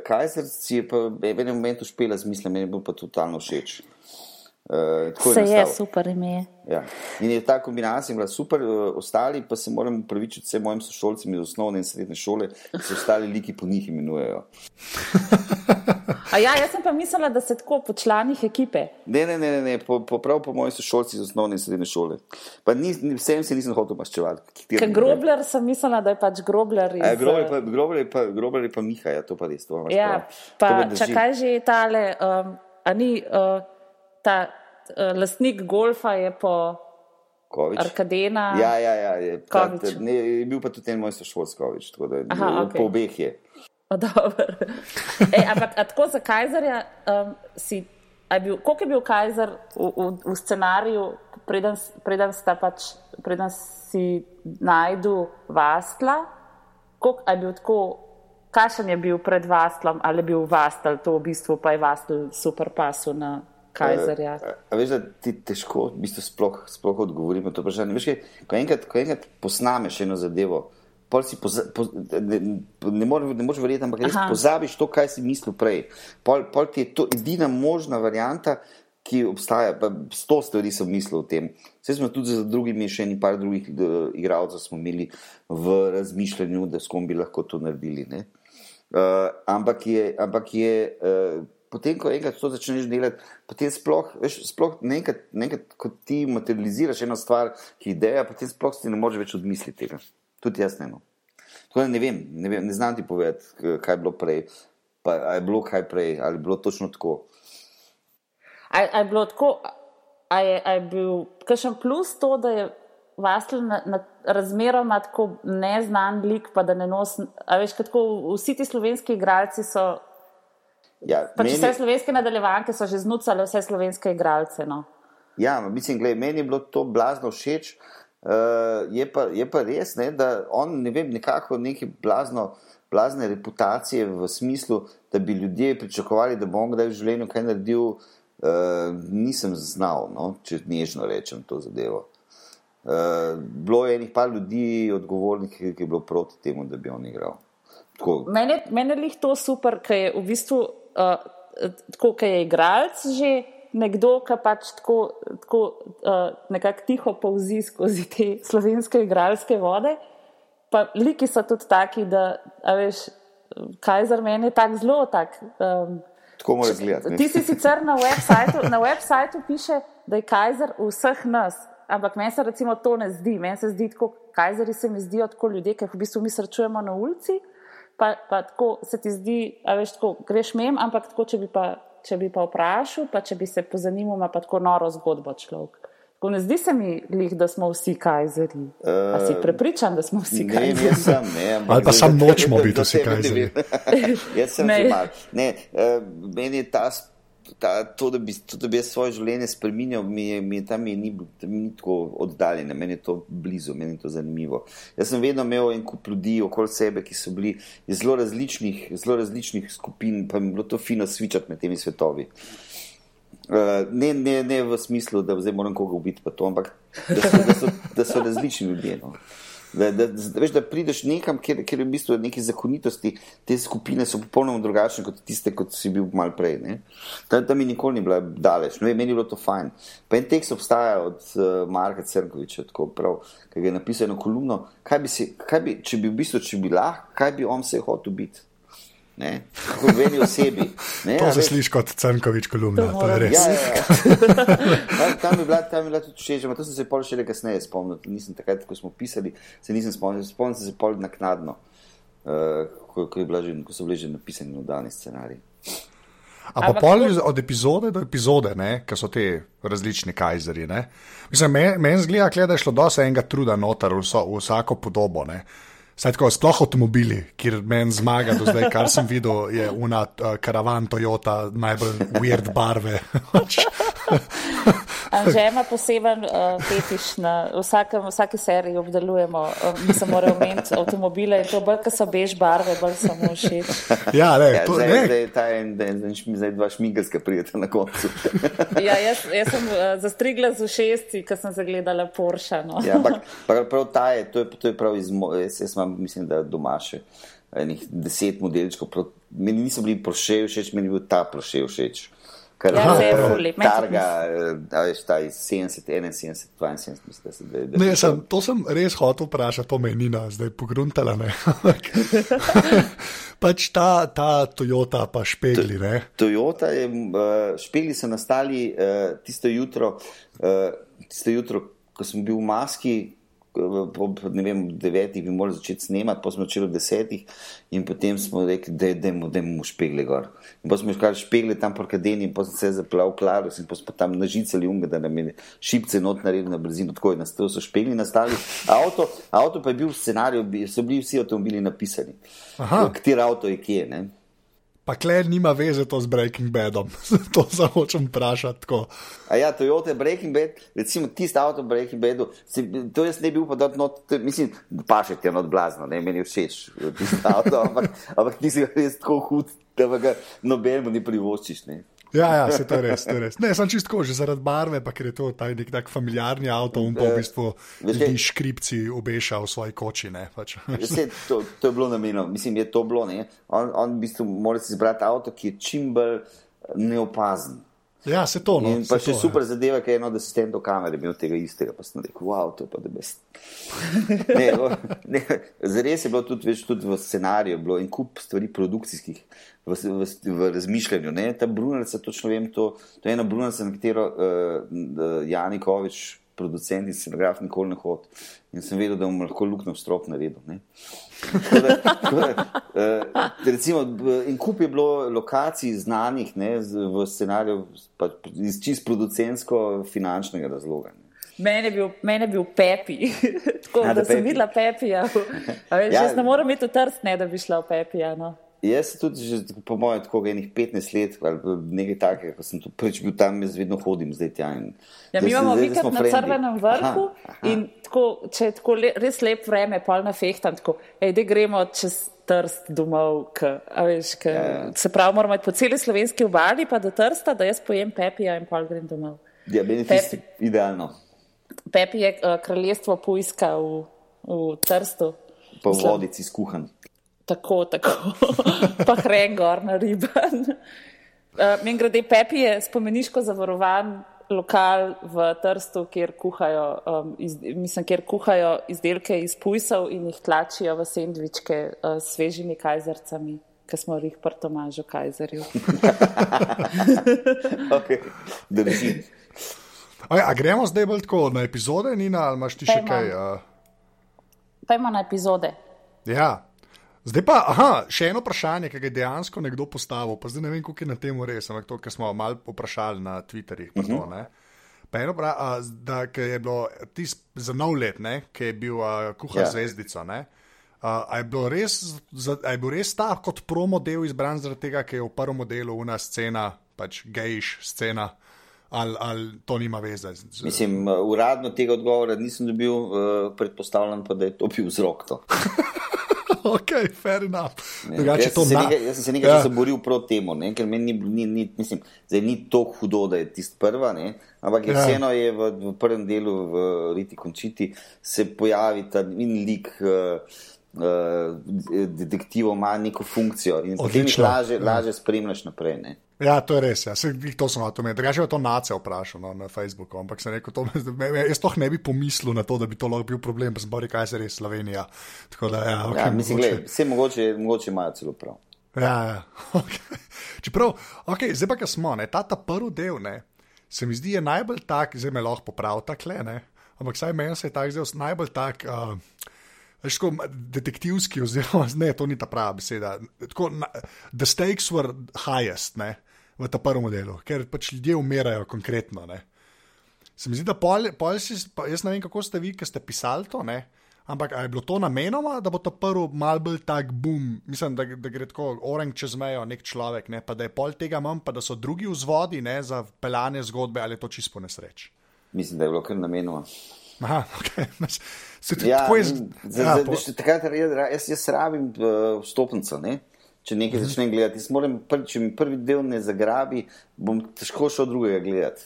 Kajzer si je pa v enem momentu špela z mislim, meni bil pa totalno všeč. Uh, tako se je nastal. super ime. Ja. In je ta kombinacija bila super, uh, ostali pa se moram upravičiti vsem mojim sošolcem iz osnovne in srednje šole, se ostali liki po njih imenujejo. [laughs] A ja, jaz sem pa mislila, da se tako po članih ekipe. Ne, ne, ne, ne, ne po, po, prav po mojih sošolcih iz osnovne in srednje šole. Pa ni, ni, vsem se nisem hotel maščevati. Ker grobler sem mislila, da je pač grobler. Iz, A, grobar je pa, grobar je pa, grobar je pa Miha, ja, to pa res. To Ja, prav. Pa drži. čakaj že tale, um, a ni uh, ta uh, lastnik golfa je po Kovič. Arkadena. Ja, ja, ja. Je, ta, Kovič. ta, ne, je bil pa tudi en moj sošolskovič, tako da Aha, je, okej. po obeh je. O. [laughs] Ej, ampak tako za Kajzerja um, si. je Bil, koliko je bil Kajzer v, v, v scenariju, preden, preden, pač, preden si najdu Vastla? Koliko, je bil tako, kakšen je bil pred Vastlom, ali je bil Vastel, to v bistvu pa je Vastel super pasu na Kajzerja. A, a veš, da ti težko v bistvu sploh, sploh odgovorimo to vprašanje. Veš, kaj, ko, enkrat, ko enkrat posnameš eno zadevo, pol si poza, po, ne, ne, more, ne moreš verjeti, ampak res Aha. pozabiš to, kaj si mislil prej. Pol, pol ti je to edina možna varianta, ki obstaja. Sto stvari sem mislil o tem. Vse smo tudi z drugimi, še eni par drugih uh, igralcev smo imeli v razmišljanju, da s kom bi lahko to naredili. ne. Uh, ampak je, ampak je uh, potem, ko enkrat to začneš delati, potem sploh, veš, sploh nekaj, nekaj, ko ti materializiraš eno stvar, ki je ideja, potem sploh si ne moreš več odmisliti tega. Tudi jaz ne. No. Tako da ne vem, ne, vem, ne znam ti povedati, kaj je bilo prej. Pa, a je bilo kaj prej, ali je bilo točno tako. A, a je bilo tako, a je, je bil kakšen plus to, da je Vastel na, na razmeroma tako neznan lik, pa da ne nosi. Vsi ti slovenski igralci so, Ja, pač meni- vse slovenske nadaljevanke so že znucale vse slovenske igralce. No. Ja, ma mislim, gled, meni je bilo to blazno všeč. Uh, je, pa, je pa res, ne, da on ne vem, nekako neke blazno, blazne reputacije v smislu, da bi ljudje pričakovali, da bo on kdaj v življenju kaj naredil, uh, nisem znal, no, če nežno rečem to zadevo. Uh, bilo je enih par ljudi odgovornih, ki ki je bilo proti temu, da bi on igral. Tako, Mene, mene je to super, ker je v bistvu uh, tako, ker je igralec že nekdo, ki pač tako, tako uh, nekako tiho povzi skozi te slovenske igralske vode. Pa liki so tudi taki, da, a veš, Kajzer meni je tak zelo tak. Um, tako mora izgledati. Ti si sicer na websajtu, na websajtu piše, da je Kajzer vseh nas, ampak meni se recimo to ne zdi. Meni se zdi tako, Kajzeri se mi zdijo tako ljudje, ki jih v bistvu mi srečujemo na ulici, pa, pa tako se ti zdi, a veš, tako greš mem, ampak tako, če bi pa, če bi pa vprašal, pa če bi se pozanimal, ima pa tako noro zgodbo človek. Tako ne zdi se mi, glih, da smo vsi Kajzeri. Uh, si prepričan, da smo vsi Ne, Kajzeri? jaz sem, ne, ampak Ali pa samo nočemo biti vsi vem. [laughs] Jaz sem Ne. že mal. Ne, uh, meni je ta, ta, to, da bi, to, da bi jaz svoje življenje spremenil, mi je, mi je tam je ni, mi ni tako oddaljeno, meni je to blizu, meni je to zanimivo. Jaz sem vedno imel en kup ljudi okoli sebe, ki so bili iz zelo različnih, zelo različnih skupin, pa mi je bilo to fino svičati med temi svetovi. Uh, ne, ne, ne v smislu, da zdaj moram koga ubiti, to, ampak da so, da so, da so različni ljudje. No. Da, da, da, veš, da prideš nekam, kjer, kjer je v bistvu neke zakonitosti, te skupine so popolnoma drugačne kot tiste, kot si bil mal prej. ne. Ta, ta mi nikoli ni bila daleč, no, meni je bilo to fajn. Pa en tekst obstaja od uh, Marka Crnkoviča, tako prav, ki je napisal eno kolumno, kaj bi si, kaj bi, če bi v bistvu, če bi lahko, kaj bi on se hotel biti. Ne, kako v eni osebi. Ne, To a se sliši kot Crnkovič kolumna, To to je res. Ja, ja, ja. [laughs] tam, je bila, tam je bila tudi všeč, ampak to sem se pol šele kasneje spomnil. Nisem takrat, ko smo pisali, se nisem spomnil. Spomnil sem se pol naknadno, uh, ko, ko, že, ko so bili že napisani nadaljni scenarij. A pa pol to- od epizode do epizode, ker so te različni kajzeri. ne. Mislim, meni men zgleda, da je šlo dosti enega truda noter v vsako podobo. Ne. Saj tako, sploh avtomobili, kjer meni zmaga do zdaj, kar sem videl, je una uh, karavan Toyota najbolj weird barve. [laughs] Anže ima poseben uh, fetiš na vsakem, vsaki seriji obdelujemo. Uh, mi se moramo omeniti avtomobile in to bolj, ko so bež barve, bolj so mu všeč. ja, ne, Ja, to, zdaj, ne. zdaj, ta en, da, zdaj, zdaj dva šminkarska prijeta na koncu. Ja, jaz, jaz sem uh, zastrigla z ušesci, ko sem zagledala Porsche. No. ja, ampak pa prav ta je, to je, to je prav iz, mo- jaz, jaz imam, mislim, da doma še enih deset modelčkov. Meni niso bili Porsche všeč, meni je bil ta Porsche všeč. Kar Ja, je se je prav ful lep. Meni tudi Targa, eh, a veš, ta iz 70, 71, 72, mislim, da se da, da Ne, sem, to sem res hotel vprašati, to me je Nina zdaj pogruntala. ne. [laughs] pač ta, ta Toyota, pa špegli. Ne? Toyota je, uh, špegli so nastali uh, tisto jutro, tisto jutro, ko sem bil v maski. Ob ne vem, devetih bi morali začeti snemati, pa smo začeli ob desetih, in potem smo rekli, da idemo v špegle gor. In pa smo iškali špegle tam po Kadeni, in pa sem se zaplav klarus, in smo tam nažicali unga, da nam je šipce not naredili na brzino, tako je nastalo, so špegli nastali. Avto, avto pa je bil v scenariju, so bili vsi avtomobili napisani. Aha. Kateri avto je kje, ne? Pa kle nima veze to z Breaking Badom. [laughs] to samo hočem vprašati. Tako. A ja, Toyota Breaking Bad, recimo tisti avto v Breaking Badu, se, to jaz ne bi upal, da not, to- mislim, pa še ti je not blazno, ne, meni všeč eh, tisti avto, [laughs] ampak, ampak ti si res tako hud, da ga nobenemu ni privoščiš, ne. Ja, ja, se to je res. To je res. Ne, sem čisto že zaradi barve, pa ker je to ta nek tak familiarni avto, on pa v bistvu ljudi škripci obeša v svoji koči. Ne, pač. Vse, to, to je bilo namenjeno, mislim, je to bilo. Ne? On, on v bistvu mora si izbrati avto, ki je čim bolj neopazen. Ja, se to. No, In pa še to, super ja. zadeva, ker je eno od asistentov kamere imel tega istega, pa sem rekel, wow, to je pa da best. [laughs] ne, o- ne, zares je bilo tudi, veš, tudi v scenariju, bilo en kup stvari produkcijskih v, v, v razmišljanju. Ne? Ta Brunelca, točno vem, to, to je ena Brunelca, na katero uh, Janikovič, producent in scenograf, nikoli ne hod. In sem vedel, da bom lahko luknjo v strop naredil. ne. Tako da, tako da, uh, recimo, en kup je bilo lokacij znanih ne, v scenariju pa, iz čist producentsko-finančnega razloga. Ne. Mene je bil, mene bil Pepi, [laughs] tako A, da, da sem Pepi. videla Pepija. Veš, Ja. ja. Jaz ne morem imeti v trst, ne da bi šla v Pepija. No. Jaz sem tudi, že, po mojem, tako enih 15 let ali nekaj takega, ko sem tu prvič bil tam, jaz vedno hodim zdaj tja. In, Ja, mi imamo vikend na frendi. Crvenem vrhu Aha, aha. in tako, če je tako le, res lep vreme, pol na fehtam, tako, ej, da gremo čez trst domov, k, a veš, k, Ja, ja. se pravi, moramo iti po celi slovenski obali, pa do trsta, da jaz pojem Pepija in pol grem domov. Ja, meni je tisti idealno. Pepi je uh, kraljestvo Pujska v, v Trstu. Pa Mislim, vodici skuhan. Tako, tako. pa hren gor na riban. Uh, Min grede, Pepi je spomeniško zavarovan lokal v Trstu, kjer kuhajo, um, iz, mislim, kjer kuhajo izdelke iz pujsov in jih tlačijo v sendvičke uh, s svežimi kajzercami, ki smo jih pri Tomažu Kajzerju. [laughs] Okay. Oj, a gremo zdaj bolj tako na epizode, Nina, ali imaš ti še Dajmo. kaj? Uh, Pejmo na epizode. ja. Zdaj pa, aha, še eno vprašanje, ki ga je dejansko nekdo postavil, pa zdaj ne vem, koliko je na tem res, ampak to, kar smo malo vprašali na Twitterjih. Uh -huh. to, Pa eno prav, a, da je bilo tis, za nov let, ki je bil uh, kuhar Ja. ja. zvezdico. Ne, a, a, je bilo res, za, a je bil res ta kot promo del izbran zaradi tega, ker je v prvem delu una scena, pač gejš scena, ali, ali to nima veze. z- Mislim, uh, uradno tega odgovora nisem dobil, uh, predpostavljam pa, da je to bil vzrok. To. [laughs] [laughs] ok, fair enough. Drugače Jaz to sem se na- nekaj, jaz sem se nekaj Ja. časa boril proti temu, ne, ker meni ni, ni, mislim, zdaj ni tako hudo, da je tisti prva, ne, ampak je Ja. vseeno je v, v prvem delu v Riti Končiti se pojavi ta in lik. Uh, detektivov ima neko funkcijo in jih Odlično. laže, laže spremljaš naprej. Ne? Ja, to je res. Ja. Se, to sem hotel imeti. Drugače je to nace vprašal no, na Facebooku, ampak sem rekel, to, me, jaz sploh ne bi pomislil na to, da bi to lahko bil problem, pa sem rekel, kaj se res Slovenija. Tako da, ja, okay, Ja, mislim, mogoče- gled, vse mogoče, mogoče imajo celo prav. Ja, ja. [laughs] Okay. Čeprav, okay, zdaj pa, ki smo, ne, ta, ta prvi del, ne, se mi zdi je najbolj tak, zdaj me lahko popravi takle, ne, ampak saj meni se je tak zdel najbolj tak. Uh, Veš, tako detektivski, oziroma [laughs] ne, to ni ta prava beseda. Tako, na, the stakes were highest ne, v tem prvem delu, ker pač ljudje umirajo konkretno. Ne. Se mi zdi, da pol, pol si, pa, jaz ne vem, kako ste vi, ki ste pisali to, ne, ampak je bilo to namenoma, da bo ta prvi mal bolj tak boom, mislim, da, da gre tako orang čez mejo nek človek, ne, pa da je pol tega manj, pa da so drugi vzvodi ne, za peljane zgodbe ali je to čisto nesreč. Mislim, da je bilo kar namenoma. Aha, [laughs] ok. Se Ja, tako je. z- z- ja, po- takrat jaz, jaz, rabim uh, vstopnico. Ne? Če nekaj Mhm. začnem gledati, jaz moram, prvi, če mi prvi del ne zagrabi, bom težko šel drugega gledati.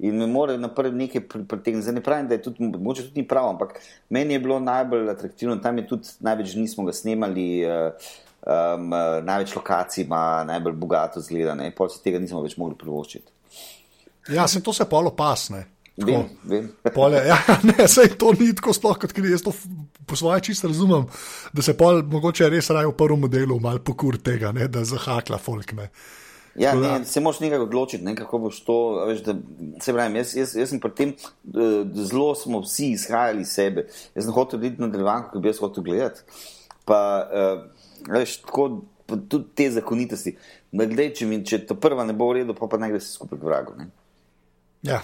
In me mora na prvi nekaj pritegniti. Zdaj ne pravim, da je tudi, mogoče tudi ni prav, ampak meni je bilo najbolj atraktivno, tam je tudi največ dni smo ga snemali, uh, um, največ lokacij ima, najbolj bogato zgleda, ne? pol se tega nismo več mogli privoščiti. ja, se to se polo pasne. Vem, vem. [laughs] Pole, ja, ne, sej to ni tako sploh, kot ker jaz to po svoje čisto razumem, da se pol mogoče res raje v prvem modelu mal pokur tega, ne, da zahakla folk. Ne. Ja, Tako da- ne, se moraš nekaj odločiti, ne, kako boš to. Veš, da, se pravim, jaz, jaz, jaz sem pri tem, zelo smo vsi izhajali iz sebe. Jaz sem hotel videti nadaljevanko, ki bi jaz hotel gledati. Pa, uh, veš, tako, pa tudi te zakonitosti. Da, glej, če, mi, če to prva ne bo v redu, pa, pa naj gre se skupaj k vragu. Ne. Ja,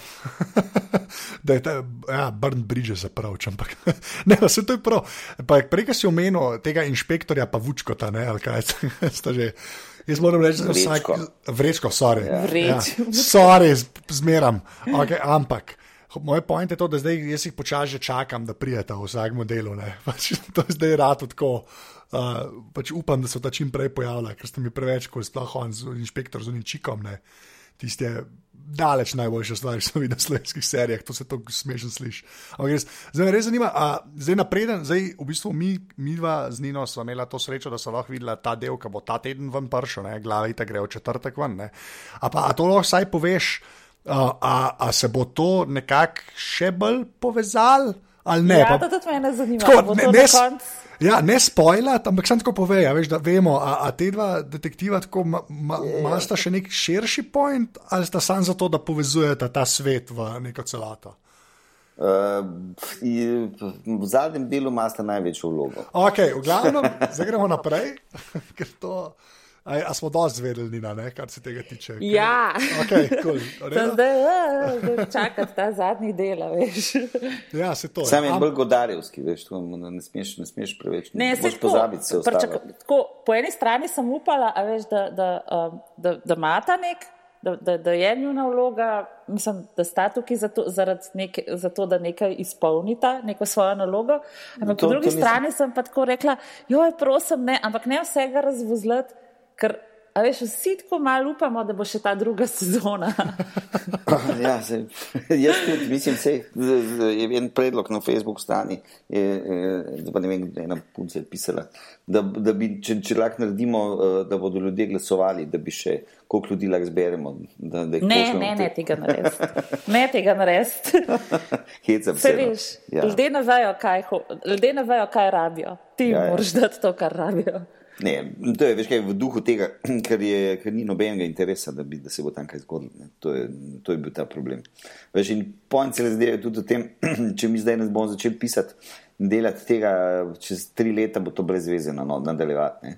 [laughs] da je ta, ja, Burn Bridge zapravč, ampak [laughs] ne, vse to je prav. Pa prej si omenil tega inšpektorja, pa Vučkota, ne, ali kaj [laughs] sta že. Jaz moram reči, da vsak vrečko, sorry. Ja. Vreč. sorry, z- zmeram. Okay, ampak. Moje point je to, da zdaj jaz jih počasi že čakam, da prijeta v vsakem delu. ne. Pač, to je zdaj rado tako. Uh, pač upam, da se ta čim prej pojavlja, ker ste mi preveč, ko je sploh on z inšpektor z unim čikom. Ne. Tisti je daleč najboljša stvar, ki sem videl v slovenskih serijah, to se tako smešno sliši. Ampak res, zdaj me res zanima, a, zdaj napreden, zdaj v bistvu mi, mi dva z Nino smo imeli to srečo, da so lahko videla ta del, ki bo ta teden ven pršel, ne, glava ita gre v četrtek ven. Ne. A pa a to lahko vsaj poveš, a, a, a se bo to nekako še bolj povezalo? Ali ne? Ja, Pa- to tudi mene zanima. Tako, ne, ne, ja, ne spoilat, ampak sem tako povej, a veš, da vemo, a, a te dva detektiva tako ma- ma- imata še nek širši point, ali sta samo zato, da povezujeta ta svet v neko celoto. Uh, in v zadnjem delu imate največjo vlogo. Ok, v glavnem, zdaj gremo naprej, [laughs] ker to. A, a smo dosti zvedeli, Nina, ne, kar se tega tiče. Ker- Ja. Ok, cool. zdaj, a, zdaj čakati ta zadnji del, a veš. Ja, se to. Sam je Am- bolj godarjevski, veš, to ne smeš, ne smeš preveč. Ne, tako, pozabiti se ostalo. tako, po eni strani sem upala, a veš, da, da, um, da, da imata nek, da, da, da je njuna vloga, mislim, da sta tukaj zato, zaradi neke, zato, da nekaj izpolnita, neko svojo nalogo. Ampak To- po drugi to nisem- strani sem pa tako rekla, joj, prosim, ne, ampak ne vsega razvozlati, ker, a veš, vsi tako malo upamo, da bo še ta druga [laughs] sezona. [clears throat] Ja, se, [laughs] jaz tudi mislim, da je en predlog na Facebook strani, je, je, pa ne vem, ena punca je pisala, da, da bi, če, če lahko naredimo, eh, da bodo ljudje glasovali, da bi še koliko ljudi lahko zberemo. Da, da Ne, ne, ne te- tega narediti. Ne tega narediti. [laughs] Hecam Se no. veš, Ja. ljudje ne vejo, kaj, ljudje ne vejo, kaj rabijo. Ti Ja, ja, ja. moraš dati to, kar rabijo. Ne, to je veš, kaj, v duhu tega, [clears throat] ker, je, ker ni nobenega interesa, da, bi, da se bo tam kaj zgodilo. ne. To je, to je bil ta problem. Veš, in cele zadeve je tudi v tem, [clears throat] če mi zdaj ne bomo začeli pisati in delati tega, čez tri leta bo to brez veze na no, nadaljevati.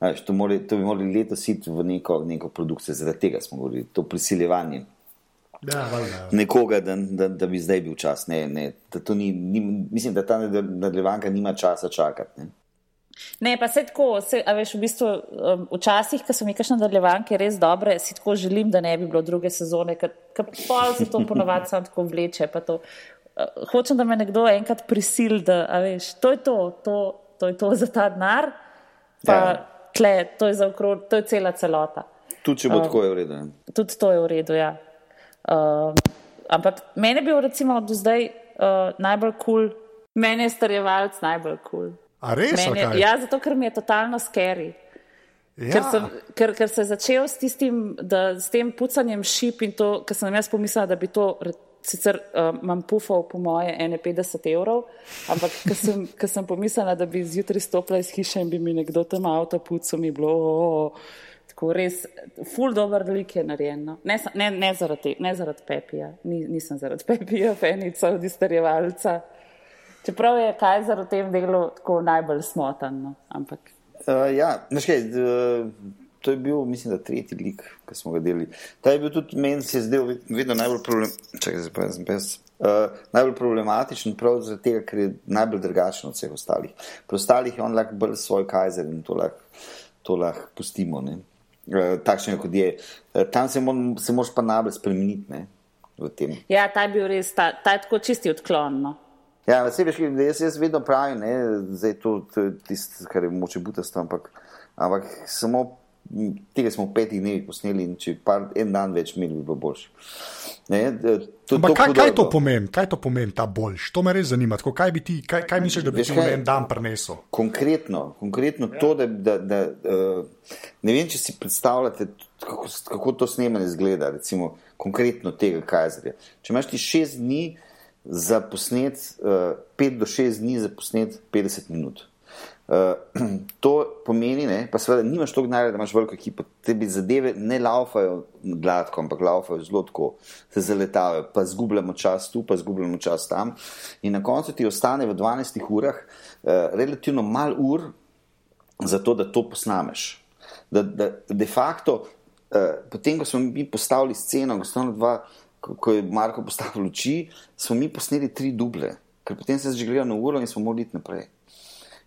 Veš, to, mora, to bi morali letos iti v neko, neko produkcijo, zaradi tega smo govorili, to prisiljevanje Ja, valjda. nekoga, da, da, da bi zdaj bil čas. Ne, ne, da ni, ni, mislim, da ta nadaljevanka nima časa čakati. Ne. Ne, pa se tako, se, a veš, v bistvu um, včasih, ko so mi kakšne nadaljevanke res dobre, si tako želim, da ne bi bilo druge sezone, ker pol se to ponovadi samo tako vleče. To, uh, hočem, da me nekdo enkrat prisil, da, a veš, to je to, to, to je to za ta denar, pa Ja. ja. tle, to je za okrog, to je cela celota. Tudi če bo um, tako, je v redu. ne. tudi to je v redu. Ja. Uh, ampak meni je bil recimo do zdaj uh, najbolj kul, cool, meni je starjevalc najbolj kul. Cool. A res? Ali kaj? Ja, zato ker mi je totalno scary. ja. Ker, sem, ker, ker se je začel s, tistim, da, s tem pucanjem šip in to, ker sem jaz pomislila, da bi to, sicer uh, imam pufal po moje 51 evrov, ampak ker sem, ker sem pomislila, da bi zjutraj stopila iz hiše in bi mi nekdo tam avto pucal, mi bilo oh, tako res, full dober lik je narejen. No. Ne, ne, ne, zaradi, ne zaradi Pepija, Ni, nisem zaradi Pepija, fenica od izterjevalca. Čeprav je Kajzer v tem delu tako najbolj smotan, no. ampak Uh, ja, veš kaj, uh, to je bil, mislim, da tretji lik, ki smo ga delali. Ta je bil tudi meni se zdel vedno najbolj, problem, čakaj, zdaj pa sem pes, uh, najbolj problematičen, prav zaradi tega, ker je najbolj drugačen od vseh ostalih. Pri ostalih je on lahko bolj svoj kajzer in to lahko, to lahko pustimo. Ne? Uh, takšen, kot je. Uh, tam se, mon, se moraš pa najbolj spremeniti ne? v tem. Ja, ta je bil res, ta, ta je tako čisti odklon. No. Ja, vse veš, jaz, jaz vedno pravim, ne, zdaj to, to je tisto, kar je moče butasto, ampak, ampak samo tega smo v petih dnevih posneli in če par, en dan več imeli, bi bilo boljše. Ne, to, Ampak kaj, kaj to pomeni, kaj to pomeni, ta boljš? To me res zanima. Tako, kaj, bi ti, kaj, kaj misliš, da bi ti en dan prinesel? Konkretno, konkretno ja. to, da, da, da uh, ne vem, če si predstavljate, kako, kako to snemanje izgleda, recimo konkretno tega kajzerja. Če imaš ti šest dni za posnet, uh, pet do šest dni za posnet 50 minut. Uh, [clears throat] to pomeni, ne, pa seveda nimaš toliko denarja, da imaš veliko ekipo, tebi zadeve ne laufajo gladko, ampak laufajo zelo tako, se zaletavajo, pa zgubljamo čas tu, pa zgubljamo čas tam. In na koncu ti ostane v 12 urah uh, relativno mal ur za to, da to posnameš. Da, da de facto, uh, potem, ko smo mi postavili sceno, smo dva, ko, ko je Marko postavil luči, smo mi posneli tri duble, ker potem se je zžigljal na uro in smo morali iti naprej.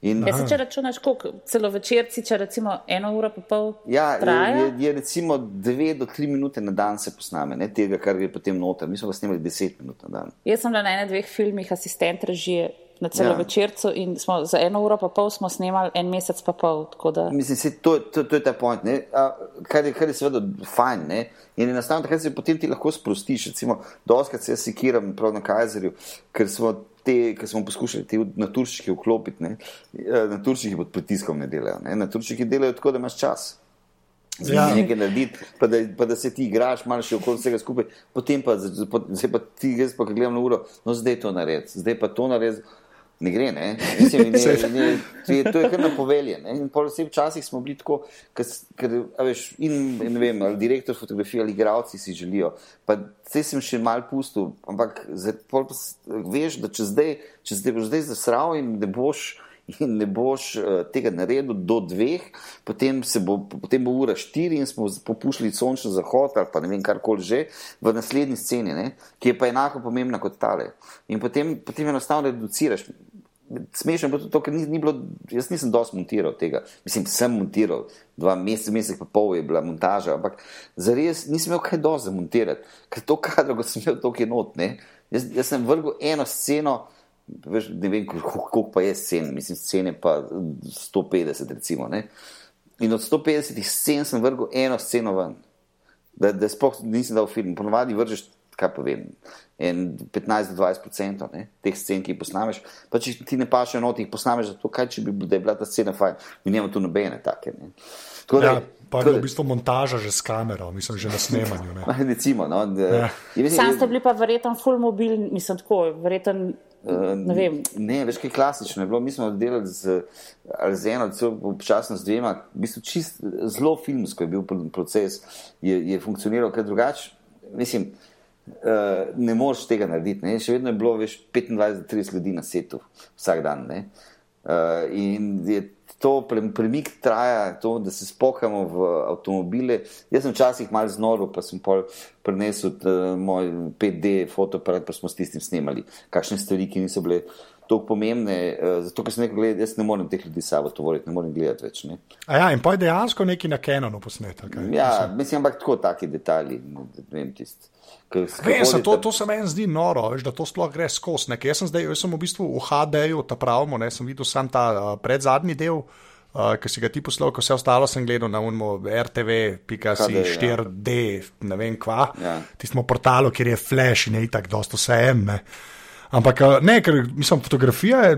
In, Ja, se če računaš, koliko celovečerci, če recimo eno uro pa pol Ja, je, traja. je, je recimo dve do tri minute na dan se posname, ne tega, kar je potem noter. Mi smo ga snimali deset minut na dan. Jaz sem bila na enem dveh filmih asistent režije na celovečercu in smo za eno uro pa pol smo snemali en mesec pa pol. tako Da... Mislim, se, to, to, to je ta point, ne? A, kar, je, kar je seveda fajn. Ne? In enostavno takrat se potem ti lahko sprostiš. Recimo, doskrat se jaz sekiram prav na Kajzerju, ker smo, te, ker smo poskušali te na turščike vklopiti. Ne? Ja, Na turščike pod pritiskom ne delajo. Ne? Na turščike delajo tako, da imaš čas. Ja. Ja. Nekaj narediti, pa da, pa da se ti igraš, malo še okoli vsega skupaj, potem pa, zdaj pa ti, jaz pa, ko gledam na uro, no zdaj to naredi, zdaj pa to naredi. Ne gre, ne. Mislim, ne, ne, to je- to je kar na povelje. Ne? In pol vse včasih smo bili tako, ker, ker a veš, in ne vem, ali direktor fotografije ali igralci si želijo. Pa vse sem še mal pustil, ampak zdaj, pol pa veš, da če zdaj, če zdaj boš zdaj zasral in ne boš in ne boš uh, tega naredil do dveh, potem, se bo, potem bo ura štiri in smo popuščali sončni zahod ali pa ne vem karkoli že v naslednji sceni, ne, ki je pa enako pomembna kot tale. In potem, potem enostavno reduciraš. Smešno je bilo tudi to, ker ni, ni bilo, jaz nisem dosti montiral tega. Mislim, sem montiral, dva meseca, mesec pa pol je bila montaža, ampak zares nisem imel kaj dosti za montirati, ker to kadro, ko sem imel toliko enot, ne. Jaz, jaz sem vrgel eno sceno, veš, ne vem, kol- koliko pa je scen, mislim, scene pa 150 recimo, ne. In od 150 scen sem vrgel eno sceno ven da, da sploh nisem dal film. Ponovadi vržeš, kaj pa vem, en 15-20 odstotkov teh scen, ki jih posnameš. Pa če ti ne paše enoti, jih posnameš zato, kaj če bi bila, da je bila ta scena fajn. Mi nimamo tu nobene take. Ne. Tako da- Ja, pa je v bistvu montaža že s kamero, mislim, že na snemanju. Ne. [laughs] Recimo, no, Ja. mislim, Sam ste bili pa verjeten full mobil, mislim tako, verjeten, ne vem. Ne, veš, kaj klasično je bilo. Mi smo delali z, z eno, občasno z dvema, v bistvu čist zelo filmsko je bil pr- proces, je, je funkcioniral kaj drugače. Mislim, uh, ne moreš tega narediti. Ne? Še vedno je bilo veš, 25-30 ljudi na setu vsak dan. Ne? Uh, in je to pre- premik traja, to, da se spokamo v avtomobile. Jaz sem včasih malo znoro, pa sem prenesel uh, moj 5D fotoaparat, pa smo s tistim snemali kakšne stvari, ki niso bile tako pomembne. Uh, zato, ker sem rekel, gled, jaz ne morem teh ljudi sabo tovoriti, ne morem gledati več. Ne? A ja, in pa je dejansko neki na Canonu posnet. ali kaj? Ja, mislim, ampak tako taki detalji. Ne vem, tisti. Vem, se, to, to se meni zdi noro, veš, da to sploh gre skozi. Jaz sem zdaj, jaz sem v bistvu v HD-ju, ta pravimo, ne, sem videl sam ta uh, predzadnji del, uh, ki si ga ti poslal, ko vse ostalo sem gledal na unmo RTV.si HD, ja. 4D, ne vem kva, Ja. tistemu portalu, kjer je flash in je itak dosto vse en. Ne. Ampak uh, ne, ker mislim, fotografija je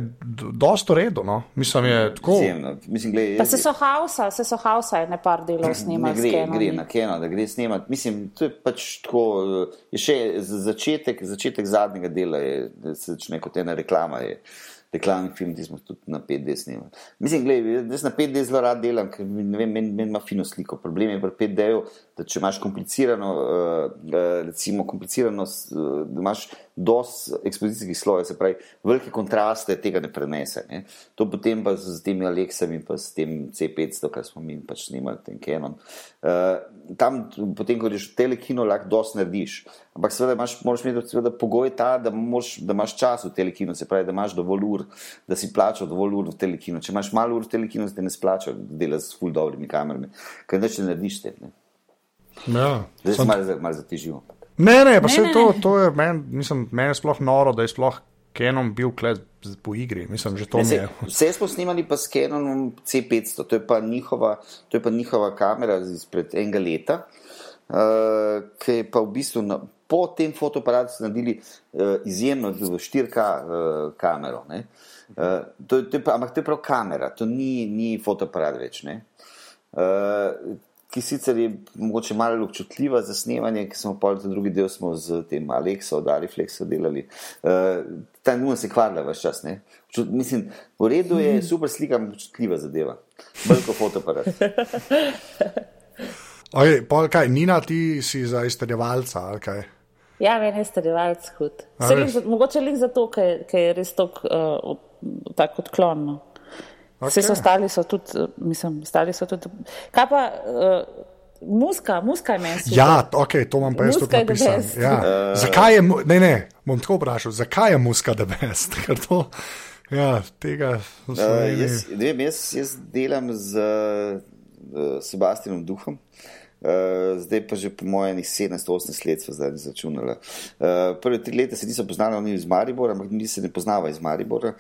dosto redo, no. mislim, je tako. Izjemno. Mislim, gled, Pa se so hausa, se so hausa, ne par delov Ne snimali. s gre, gre na Keno, da gre snemati. Mislim, to je pač tako. eh, Je še začetek, začetek zadnjega dela, je, da se začne kot ena reklama. Je. Reklamni film, ki smo tudi na 5D snimali. Mislim, gledaj, jaz na 5D zelo rad delam, ker ne vem, meni, meni ima fino sliko. Problem je pri 5D-ju, da če imaš komplicirano, uh, uh, recimo komplicirano, uh, da imaš dosti ekspozicijskih slojev, se pravi, velike kontraste tega ne prenese. Ne. To potem pa z temi Aleksami, pa s tem C500, kar smo mi pač snimali, ten Canon. Uh, tam, t- potem, ko v telekino, lahko dosti narediš. Ampak seveda imaš, moraš imeti seveda pogoj ta, da, moraš, da imaš čas v telekinu, se pravi, da imaš dovolj ur, da si plačal dovolj ur v telekinu. Če imaš malo ur v telekinu, se te ne splača delati s ful dobrimi kamerami, ker neč ne narediš te. Ne. Ja. Zdaj Sem- se malo, za- malo zatežil. Ne, ne, pa Ne, se ne, to, ne. to je meni, mislim, meni je sploh noro, da je sploh Canon bil kle z- po igri. Mislim, že to Vse, je. [laughs] vse smo snimali pa s Canonom C500, to je pa njihova, to je pa njihova kamera izpred enega leta, uh, ki je pa v bistvu na, po tem fotoaparatu so naredili uh, izjemno v 4K uh, kamero. ne. Uh, to, to je pa, ampak to je prav kamera, to ni, ni fotoaparat več. ne. Uh, ki sicer je mogoče malo občutljiva za snemanje, ki smo pa tudi drugi del smo z tem Alekso, od Ariflexa delali. Uh, ta nujno se kvarila vse čas. ne. Občut- Mislim, v redu je, super slika, občutljiva zadeva. Bolj kot fotoaparat. [laughs] Oj, pol, kaj, Nina, ti si za izterjevalca ali kaj? Ja, meni je starivalc hud. Se lik Mogoče lik zato, ker je res tako uh, tak odklon. No. Vse Okej. ostali so tudi, uh, mislim, ostali so tudi. Kaj pa uh, muska, muska je meni. Ja, ok, to imam pa jaz Muska tudi napisano. Ja. Zakaj je, ne, ne, bom tako vprašal, zakaj je muska the best? [laughs] Ker to, ja, tega Uh, jaz, vem, jaz, jaz delam z uh, Sebastianom Duhom. Uh, zdaj pa že po mojem 17-18 let smo zdaj začunali. Uh, prve tri leta se niso poznali, oni iz Maribora, ampak mi se ne poznava iz Maribora.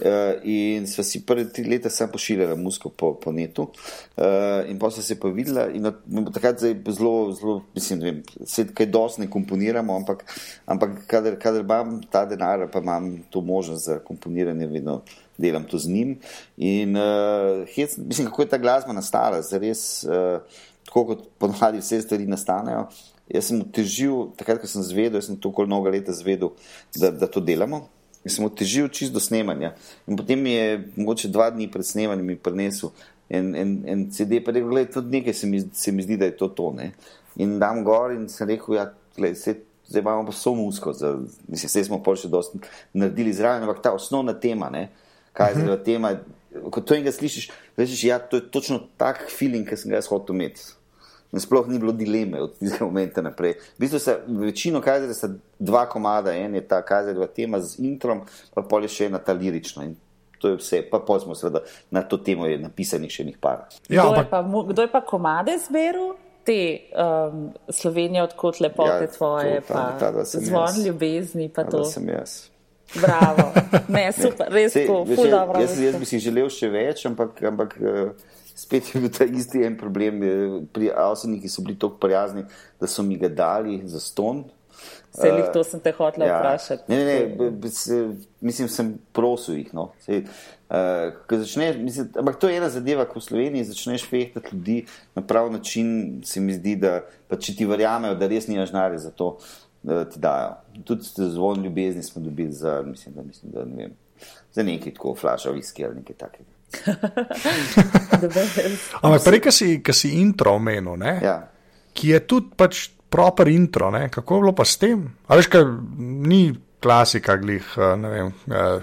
Uh, in sva si prve tri leta sam pošiljala musko po, po netu. Uh, in pa so se pa videla in od, takrat zdaj zelo, zelo, mislim, vem, se kaj dosti ne komponiramo, ampak, ampak kadar, kadar imam ta denar, pa imam to možnost za komponiranje, vedno delam to z njim. In uh, hec, mislim, kako je ta glasba nastala, zares. Uh, tako kot ponavadi vse stvari nastanejo. Jaz sem otežil, takrat, ko sem zvedel, sem to kol mnogo leta zvedel, da, da to delamo. In sem otežil čist do snemanja. In potem mi je mogoče dva dni pred snemanjem prinesel en, en, en CD, pa rekel, gledaj, tudi nekaj se mi, se mi zdi, da je to to. Ne? In dam gor in sem rekel, ja, gledaj, se, zdaj imamo pa so musko, za, mislim, vse smo pol še dosti naredili zraven, ampak ta osnovna tema, ne? kaj je uh -huh. tema, ko to enega slišiš, veš, ja, to je točno tak feeling, ki sem ga jaz hotel imeti. In sploh ni bilo dileme od tistega momenta naprej. V bistvu se večino kaže, da sta dva komada, en je ta kazadva tema z introm, pa pol je še ena ta lirična. In to je vse, pa pol smo seveda na to temo je napisanih še nekaj par. Ja, kdo, je pa, kdo je pa komade zberu? Te um, Slovenije, odkot lepote ja, tvoje, to, ta, pa ta, zvon ljubezni, pa ta, to. sem jaz. Bravo, [laughs] ne, super, res, ko, ful dobro. Jaz, jaz bi si želel še več, ampak, ampak uh, spet je bil ta isti en problem. Pri ki so bili tako prijazni, da so mi ga dali za ston. Vse jih to sem te hotel ja. vprašati. Ne, ne, ne, se, mislim, sem prosil jih. No. Se, uh, začneš, mislim, ampak to je ena zadeva, ko v Sloveniji začneš fehtati ljudi na prav način, se mi zdi, da če ti verjamejo, da res nimaš nare za to, da ti dajo. Tudi zvon ljubezni smo dobili za, mislim, da, mislim, da ne vem, za nekaj tako flaša viski ali nekaj takega. [laughs] Ampak prej, ki si, si intro omenil, ja. ki je tudi pač proper intro, ne? kako je bilo pa s tem? Ali veš, kaj ni klasika, glih, eh, ne vem, eh,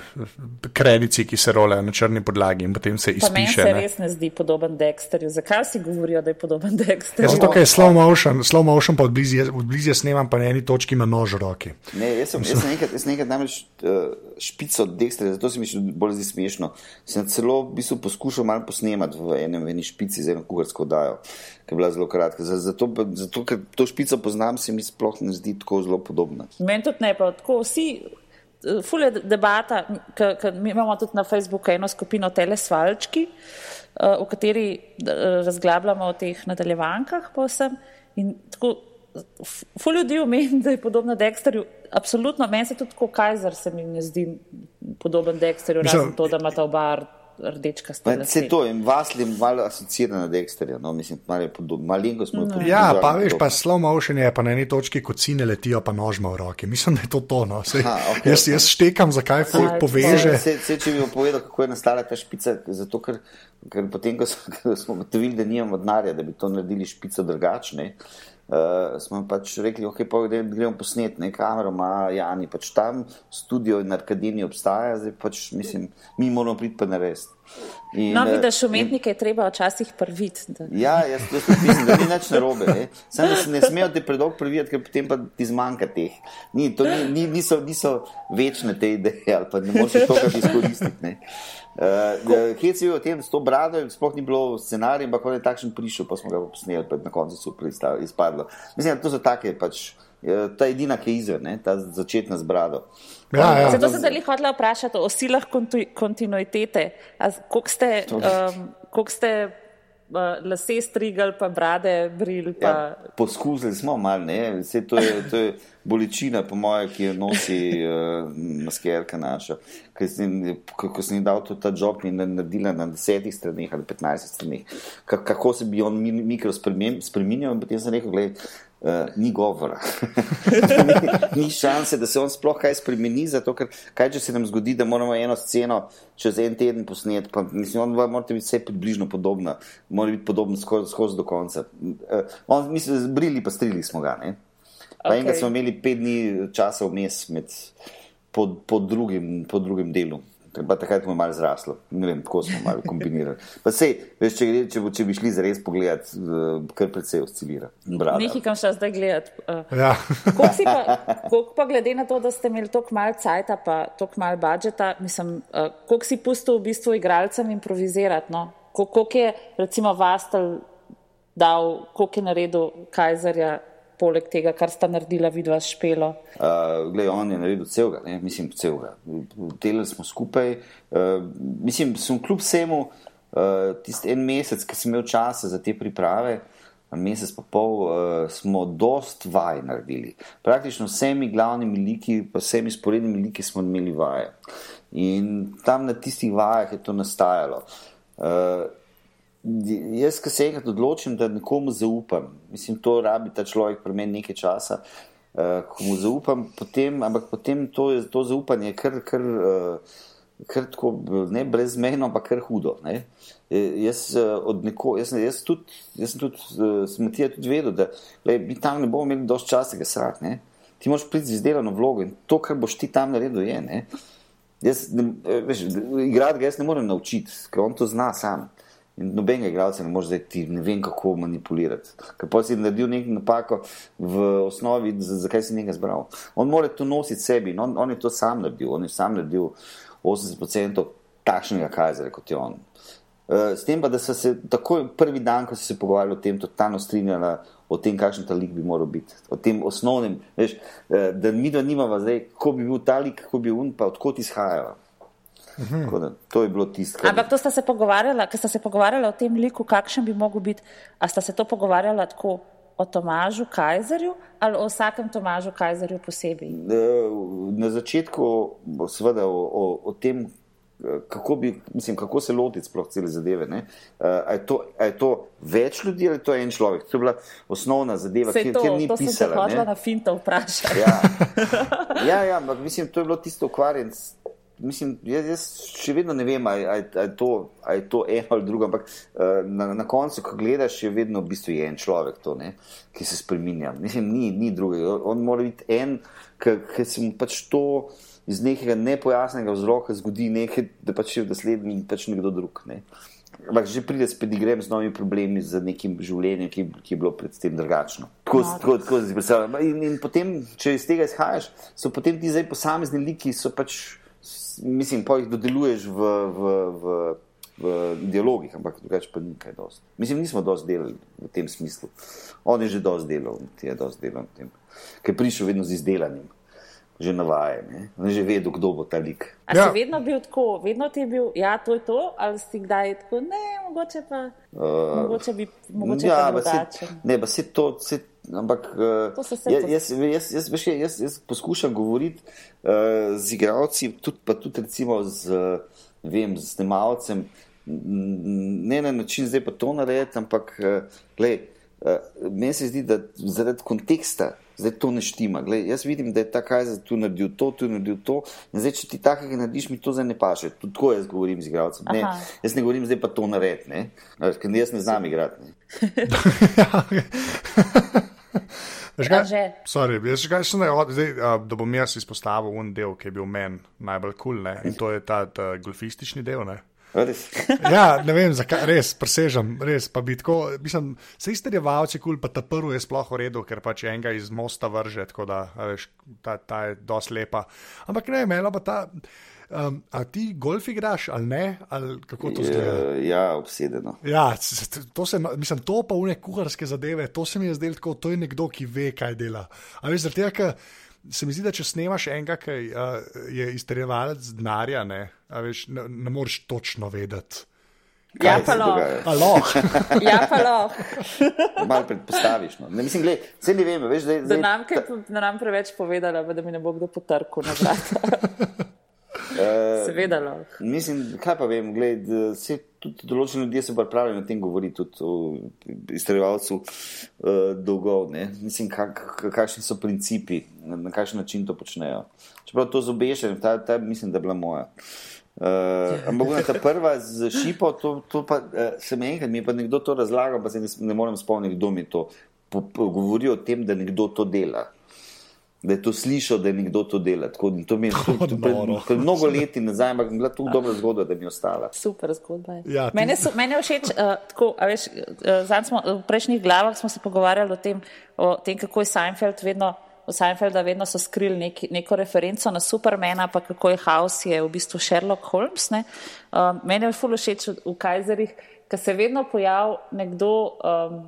kredici, ki se rolejo na črni podlagi in potem se izpiše. Meni se ne? res ne zdi podoben Dexterju. Zakaj si govorijo, da je podoben Dexterju? Ja, zato, ker je slow motion, slow motion pa odblizje snemam, pa na eni točki ima nož v roki. Ne, jaz sem, jaz sem nekaj, jaz nekaj namreč uh, špico Dexterja, zato se mi še bolj zdi smešno. Sem celo v bistvu poskušal malo posnemati v enem, v eni špici za eno kuharsko dajo ki je bila zelo kratka. Zato, zato, ker to špico poznam, se mi sploh ne zdi tako zelo podobna. Meni tudi ne, pa tako vsi. Eh, Fule debata, ki mi imamo tudi na Facebooku eno skupino Telesvalčki, eh, v kateri eh, razglabljamo o teh nadaljevankah posem. In tako, ful ljudi omeni, da je podobno Dexterju. Absolutno, meni se tudi kot Kajzer se mi ne zdi podoben Dexterju, razen to, da ima ta obar rdečka stvar. Se to in vas je malo asociirano na Dexterja, no, mislim, malo podobno, malinko smo podobni. Ja, pa veš, pa slow motion je pa na eni točki, ko cine letijo, pa nožma v roki. Mislim, da je to to, no. Sej, ha, okay, jaz, jaz štekam, zakaj folk poveže. Se, se, če bi vam povedal, kako je nastala ta špica, zato ker, ker potem, ko [laughs] smo gotovili, da nimamo denarja, da bi to naredili špico drugačne. Uh, smo pač rekli, okay, da gremo posnet, ne kamero, ima Jani, pač tam studio in Arkadini obstaja, zdaj pač mislim, mi moramo priti pa narediti. No, eh, vidiš, umetnike je treba včasih prviti. Da... Ja, jaz, jaz mislim, da ni nič narobe. Ne. Sam da se ne smejo te predolgo prviti, ker potem pa ti zmanjka teh. Ni, ni, ni, niso, niso večne te ideje ali pa ne moreš to kar izkoristiti. Uh, Hec je bil o tem, s to brado, sploh ni bilo scenarija, ampak on je takšen prišel, pa smo ga posneli, pa na koncu super izpadlo. Mislim, da to so take, pač, ta edina, ki je izven, ta začetna z brado. Ja, ja. Zato sem se jih hotel vprašati o silah kontinuitete. Koliko ste, um, kolik ste uh, lase strigali, pa brade brili? Pa... Ja, poskusili smo malo, ne, vse to je. To je bolečina, po mojem, ki jo nosi uh, maskerka naša. Ko sem jim dal to ta job in naredila na desetih straneh ali petnajstih straneh, kako se bi on mikro spremenil, in potem sem rekel, gledaj, uh, ni govora. ni, [laughs] ni šanse, da se on sploh kaj spremeni, zato ker kaj če se nam zgodi, da moramo eno sceno čez en teden posneti, pa mislim, on mora biti vse približno podobna, mora biti podoben skozi skos do konca. Uh, on, mislim, zbrili pa strili smo ga, ne? Pa okay. enega smo imeli pet dni časa vmes po, po, drugim, po drugim delu. Pa takrat smo malo zrasli, ne vem, tako smo malo kombinirali. Pa sej, veš, če, če, če bi šli zares pogledat, uh, kar precej oscilira. Nekaj kam še zdaj gledati. Uh, ja. Koliko pa glede na to, da ste imeli toliko malo cajta, pa toliko malo budžeta, mislim, uh, koliko si pustil v bistvu igralcem improvizirati, no? Koliko je, recimo, vastal dal, koliko je naredil Kajzerja, poleg tega, kar sta naredila vidva s špelo. Uh, Glej, on je naredil celega, ne? mislim, celega. Delali smo skupaj. Uh, mislim, sem kljub vsemu uh, tisti en mesec, ki sem imel časa za te priprave, mesec pa pol, uh, smo dost vaj naredili. Praktično vsemi glavnimi liki, pa vsemi sporednimi liki smo imeli vaje. In tam na tistih vajah je to nastajalo. Uh, jaz, ki se enkrat odločim, da nekomu zaupam, mislim, to rabi ta človek pri meni nekaj časa, uh, ko mu zaupam, potem, ampak potem to, je, to zaupanje je kar, kar, uh, kar tako, ne brezmejno, ampak kar hudo. Ne? Jaz, neko, jaz, jaz, tudi, jaz sem tudi, sem ti tudi vedel, da le, mi tam ne bomo imeli dovolj časa, da se srati. Ti moraš priti z izdelano vlogo in to, kar boš ti tam naredil, je. Ne? Jaz, ne, veš, igrati ga jaz ne morem naučiti, ker on to zna sam. In nobenega igralca ne more zdaj ti ne vem, kako manipulirati. Ker pa si naredil nekaj napako v osnovi, zakaj si nekaj zbral. On mora to nositi sebi in on, on je to sam naredil. On je sam naredil 80% takšnega kajzera kot je on. Uh, s tem pa, da so se takoj prvi dan, ko so se pogovarjali o tem, totalno strinjali o tem, kakšen ta lik bi moral biti. O tem osnovnem, veš, uh, da mi dva nimava zdaj, kako bi bil ta lik, kako bi bil un, pa odkot izhajajo. Da, to je bilo tisto. Kar... Ampak to sta se pogovarjala, ker sta se pogovarjala o tem liku, kakšen bi mogel biti. A sta se to pogovarjala tako o Tomažu Kajzerju ali o vsakem Tomažu Kajzerju posebej? Na začetku, seveda, o, o, o tem, kako, bi, mislim, kako se lotiti sploh cele zadeve. A je, to, a je to več ljudi ali to je en človek? To je bila osnovna zadeva, ki je ni to pisala. To sem se hodila na finta vprašati. Ja, [laughs] ja, ja ampak mislim, to je bilo tisto ukvarjanje mislim, jaz, jaz še vedno ne vem, ali je, je to eno ali drugo, ampak uh, na, na koncu, ko gledaš, je vedno v bistvu en človek, to, ne, ki se spremenja. Mislim, ni, ni drugega. On mora biti en, ki se mu pač to iz nekega nepojasnega vzroka zgodi, nekaj, da pač je v naslednji pač nekdo drug. Ne. Ampak že pride spet, grem z novimi problemi, z nekim življenjem, ki, ki je bilo predtem drugačno. Tako, no, tako, tako si predstavljam. In, in potem, če iz tega izhajaš, so potem ti zdaj posamezni liki, so pač mislim, pa jih dodeluješ v, v, v, v dialogih, ampak drugače pa ni kaj dosti. Mislim, nismo dosti delali v tem smislu. On je že dosti delal, ti je dosti delal v tem, ker je prišel vedno z izdelanim. Že navajen, ne že vedel, kdo bo ta lik. A ja. si vedno bil tako, vedno ti je bil, ja, to je to, ali si kdaj tako, ne, mogoče pa. Uh, mogoče bi, mogoče ja, pa se, ne, pa se to, se, ampak uh, jaz, jaz, jaz, jaz, jaz, jaz, poskušam govoriti uh, z igravci, tudi, pa tudi recimo z, vem, z snemalcem, ne na način zdaj pa to narediti, ampak uh, gled, uh, meni se zdi, da zaradi konteksta zdaj to ne štima. Glej, jaz vidim, da je ta kajzer tu naredil to, tu naredil to. In zdaj, če ti takega narediš, mi to zdaj ne paše. Tudi tako jaz govorim z igralcem. Ne, jaz ne govorim zdaj pa to nared, ne? ker jaz ne znam igrati. [laughs] [laughs] [laughs] Sorry, jaz kaj, ne, zdaj, da bom jaz izpostavil un del, ki je bil meni najbolj kul cool, in to je ta, ta golfistični del. Ne? [laughs] ja, ne vem, zakaj res presežem, res pa bi tako. Mislim, se iste revalce, kul, pa ta prvi je sploh v redu, ker pač enega iz mosta vrže, tako da veš, ta, ta je dosti lepa. Ampak ne, imela pa ta. Um, a ti golf igraš ali ne, ali kako to zdaj? Ja, obsedeno. Ja, to, se, mislim, to pa v neke kuharske zadeve, to se mi je zdelo tako, to je nekdo, ki ve, kaj dela. A veš, zaradi tega, ker se mi zdi, da če snemaš enega, ki uh, je izterjevalec denarja, ne, veš, ne, ne moreš točno vedeti. [laughs] Ja, pa lahko. Ja, pa lahko. [laughs] Malo predpostaviš. No. Ne, mislim, gled, ne vem, veš, da, da nam, ta... da nam preveč povedala, da mi ne bo kdo potrkal na vrata. [laughs] Uh, Seveda. Mislim, kaj pa vem, gled, se tudi določeni ljudje se pripravljajo na tem govoriti, tudi o izstreljevalcu uh, dolgov. Ne? Mislim, kak, kakšni so principi, na, na kakšen način to počnejo. Čeprav to zobešem, ta, ta mislim, da je bila moja. Uh, ampak ta prva z šipo, to, to pa uh, se mi enkrat, mi je pa nekdo to razlagal, pa se ne, ne morem spomniti, kdo mi to po, po, govori o tem, da nekdo to dela da je to slišal, da je nekdo to dela. Tako, to mi je [laughs] pred, pred mnogo leti nazaj, ampak je bila to dobra zgodba, da mi je ostala. Super zgodba. Ja, mene, so, mene je všeč, uh, tako, veš, uh, smo, v prejšnjih glavah smo se pogovarjali o tem, o tem kako je Seinfeld vedno. V Seinfeldu vedno so skrili nek, neko referenco na Supermana, pa kako je House, je v bistvu Sherlock Holmes. Uh, mene je fully všeč v, Kajzerih, ker se vedno pojavi nekdo, um,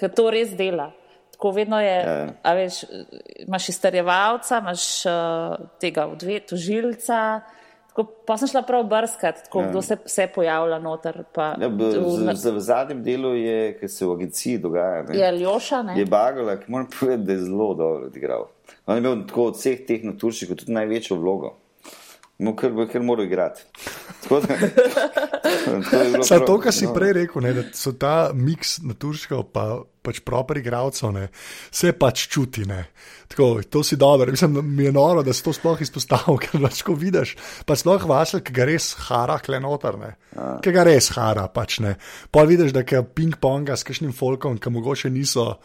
ker to res dela. Tako vedno je, Ja. a veš, imaš izterjevalca, imaš uh, tega odvet, tožilca. Tako, pa sem šla prav brskati, tako, kdo se, se pojavlja noter. Pa, Ja, b, v- z, z, v zadnjem delu je, ki se v agenciji dogaja. Ne? je Ljoša, ne? Je Bagala, ki moram povedati, da je zelo dobro odigral. On je imel tako od vseh teh naturščikov tudi največjo vlogo. Mu kar, kar mora igrati. Tako da, [laughs] to prav- to, kar si no. prej rekel, ne, da so ta miks naturškov, pa pač proper igralcev, se pač čuti. Ne. Tako, to si dobro. Mislim, mi je noro, da si to sploh izpostavil, [laughs] ker lahko vidiš. Pa sploh vasel, ki ga res hara, klenotar, ki ga res hara. Pač, ne. Pa vidiš, da je ping-ponga s kakšnim folkom, ki mogoče niso.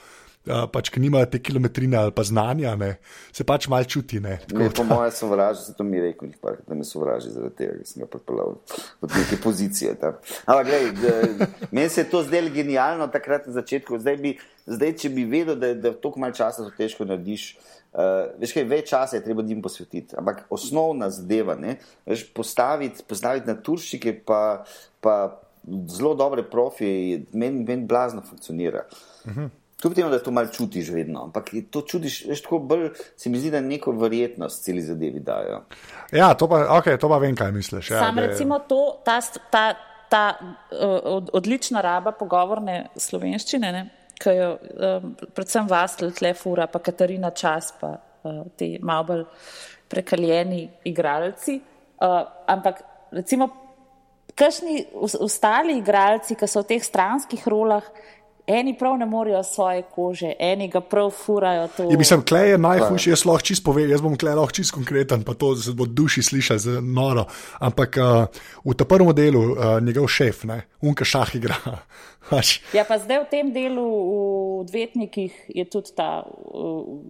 Uh, pač, ki nimajo te kilometrine ali pa znanja, ne, se pač malo čuti. Ne, Ne, po mojem sovraži, zato mi je rekel, par, da me sovraži zaradi tega, ker sem ga pripeljal od neke pozicije. tam. Ampak, glej, da- meni se je to zdelo genialno takrat na začetku. Zdaj, bi, zdaj če bi vedel, da, da toliko malo časa to težko narediš. Uh, veš kaj, več časa je treba njim posvetiti, ampak osnovna zadeva, ne, veš, postaviti, postaviti na turščike, pa, pa zelo dobre profije, meni men blazno funkcionira. Uh -huh. Kljub temu, da to malo čutiš vedno, ampak je to čutiš, veš, tako bolj se mi zdi, da neko verjetnost celi zadevi dajo. Ja, to pa, okay, to pa vem, kaj misliš. Ja, Sam da je- recimo to, ta, ta, ta uh, od, odlična raba pogovorne slovenščine, ne, ki jo um, predvsem vas tle fura, pa Katarina Čas, pa uh, ti malo bolj prekaljeni igralci. Uh, ampak recimo, kakšni os- ostali igralci, ki so v teh stranskih rolah, eni prav ne morejo svoje kože, eni ga prav furajo. To. Je, mislim, klej je najhujši, jaz lahko čist povem, jaz bom klej lahko čist konkreten, pa to se bo duši slišati zelo noro. Ampak uh, v tem prvem delu uh, njegov šef, ne, unka šah igra. [laughs] Pač, Ja, pa zdaj v tem delu v odvetnikih je tudi ta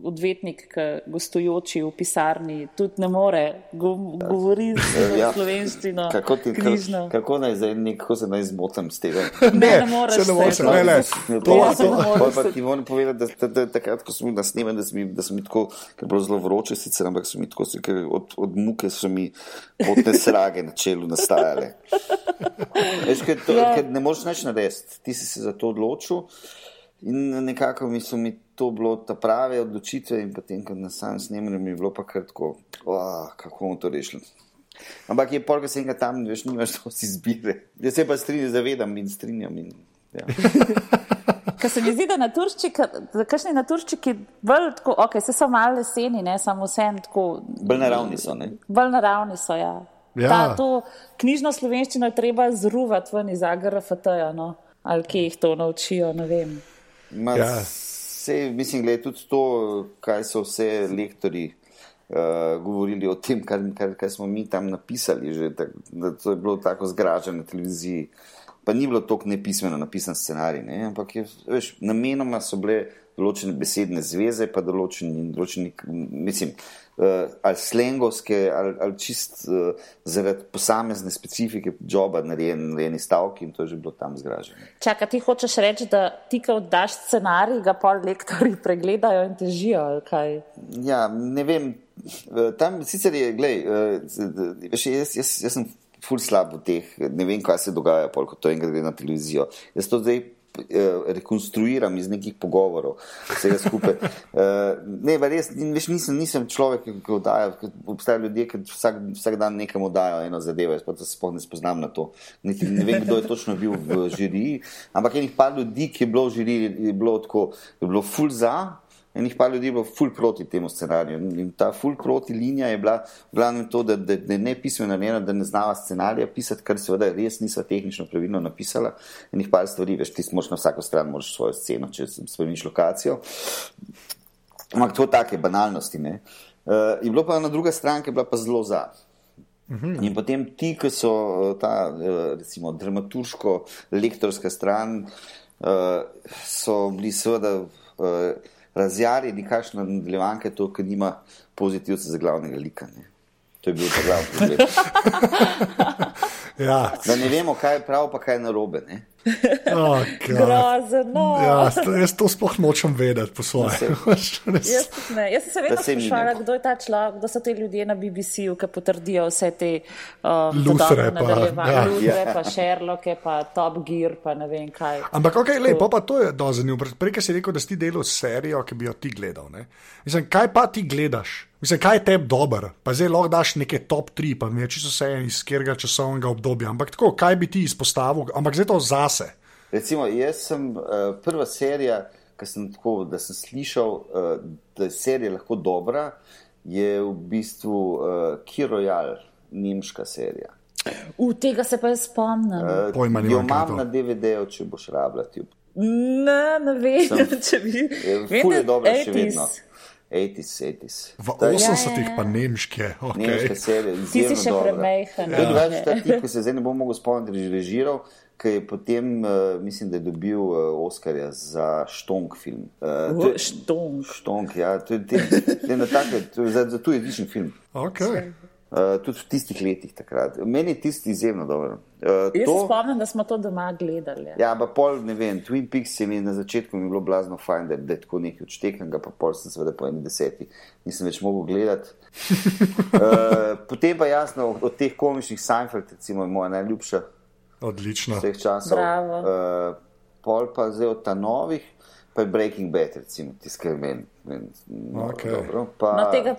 odvetnik, ki gostujoči v pisarni, tudi ne more go govoriti [laughs] Ja. ja. slovenščino. Kako, ti, kako, kako naj zdaj neko se naj zmotam s tega? Ne, ne moreš se ne moreš, ne, ne. To, Ja, to, ne moreš Pol pa ti moram povedati, da, da, da takrat, ko sem bil na snemanju, da, sem mi- da sem mi tako, ker je bilo zelo vroče, sicer, ampak so mi tako, se- ker od, od muke so mi potne srage na čelu nastajale. [laughs] Veš, ker, to, Ja. ker ne moreš nič narediti, ti si se za to odločil in nekako mi so mi to bilo ta prave odločitve in potem, ko na samem snemanju mi je bilo pa kar tako, oh, kako bomo to rešili. Ampak je pol, ko se enega tam, veš, nimaš dosti izbire. Jaz se pa strinjam, zavedam in strinjam. In, ja. [laughs] Ker se mi zdi, da naturščiki, da kakšni naturščiki bolj tako, ok, se so malo leseni, ne, samo vsem tako. Bolj naravni so. Ne? Bolj naravni so, ja. Ja. Ta, to knjižno slovenščino je treba zruvati ven iz AGRFT-ja, no. ali kje jih to naučijo, ne vem. Ma, Ja. Vse, mislim, gled, tudi to, kaj so vse lektori uh, govorili o tem, kar, kar, kar smo mi tam napisali. Že, tak, da to je bilo tako zgraženo na televiziji. Pa ni bilo tako nepismeno napisan scenarij, ne? ampak je, veš, namenoma so bile določene besedne zveze, pa določeni, določeni mislim, uh, ali slengovske, ali, ali čist uh, zaradi posamezne specifike joba narejeni, narejeni stavki in to je že bilo tam zgraženo. Čakaj, ti hočeš reči, da ti, ko daš scenarij, ga pol lektori pregledajo in težijo, ali kaj? Ja, ne vem. eh, Tam sicer je, gledaj, veš, jaz, jaz, jaz sem ful slab v teh, ne vem, kaj se dogaja, pol, ko to enkrat gre na televizijo. Jaz to zdaj rekonstruiram iz nekih pogovorov, vsega skupaj. [laughs] Eh, Ne, res, veš, nisem, nisem človek, ki oddaja, obstajajo ljudje, ki vsak, vsak dan nekam oddajo eno zadevo, jaz pa se sploh ne spoznam na to. Niti ne vem, kdo je točno bil v žiriji, ampak enih par ljudi, ki je bilo v žiriji, je bilo tako, je bilo ful za, Enih pa ljudi je bilo ful proti temu scenariju. In ta ful proti linija je bila v glavnem to, da, da, da je ne pismeno narejeno, da ne znava scenarija pisati, kar seveda res niso tehnično pravilno napisala. Enih pa stvari, veš, ti moraš na vsako stran, moraš svojo sceno, če spremeniš lokacijo. Ampak to take banalnosti. Ne? Uh, je bilo pa na druga stran, ki je bila pa zelo za. In potem ti, ki so eh, ta, eh, recimo, dramaturško-lektorska stran, eh, so bili seveda eh, razjarjeni, kakšna nadaljevanka je to, ker nima pozitivca za glavnega lika. Ne. To je bil ta glavni problem. [laughs] Ja, Da ne vemo, kaj je prav, pa kaj je narobe. Ne? [laughs] oh. Grozno. ja, jaz to sploh nočem vedeti po svoje. [laughs] Jaz, ne. Jaz sem se vedno sprašvala, kdo je ta človek, kdo so ti ljudje na BBC-ju, ki potrdijo vse te Luthre dodatne pa, ja. Luthre, pa Sherlocke, pa Top Gear, pa ne vem kaj. Ampak, ok, lej, pa, pa to je do zanimivo. Prej si rekel, da si delal serijo, ki bi jo ti gledal. Ne? Mislim, kaj pa ti gledaš? Mislim, kaj je tebi dober? Pa zdaj lahko daš neke top tri, pa mi je čisto vse iz katerega časovnega obdobja. Ampak tako, kaj bi ti izpostavil? Ampak zdaj to zase. Recimo, jaz sem uh, prva serija, ki sem tako, da sem slišal, uh, da je serija lahko dobra, je v bistvu uh, Kirojal, nemška serija. U tega se pa jaz spomnim. Uh, Pojma jo imam na DVD-ju, če boš rabljati. Ne, ne vem, Sem- [laughs] če bi. Ful je dobro še 80s. vedno. 80s, 80s. V To je 80-ih ja, ja. pa nemške. Okay. serija. Ti si še premajhen. To je Ja. drugače ta tip, ki se zdaj ne bom mogel spomniti, režiral, ki je potem, uh, mislim, da je dobil uh, Oscarja za Štonk film. Uh, je- Štonk. Štonk, ja, to je, te, te na take, to je za, za tu jezičen film. Okay. Uh, tudi v tistih letih takrat. Meni je tisti izjemno dober. Uh, Jaz to, se spomnim, da smo to doma gledali. ja, pa pol, ne vem, Twin Peaks je mi na začetku mi bilo blazno fajn, da, da je tako nekaj odštekanega, pa pol sem seveda po eni deseti nisem več mogel gledati. uh, [laughs] potem pa jasno, od, od teh komičnih Seinfeld, recimo, je moja najljubša Odlično. vseh časov. Bravo. Uh, pol pa zdaj od ta novih, pa je Breaking Bad, recimo, tiskaj meni. meni no, Okej. dobro, pa, No, tega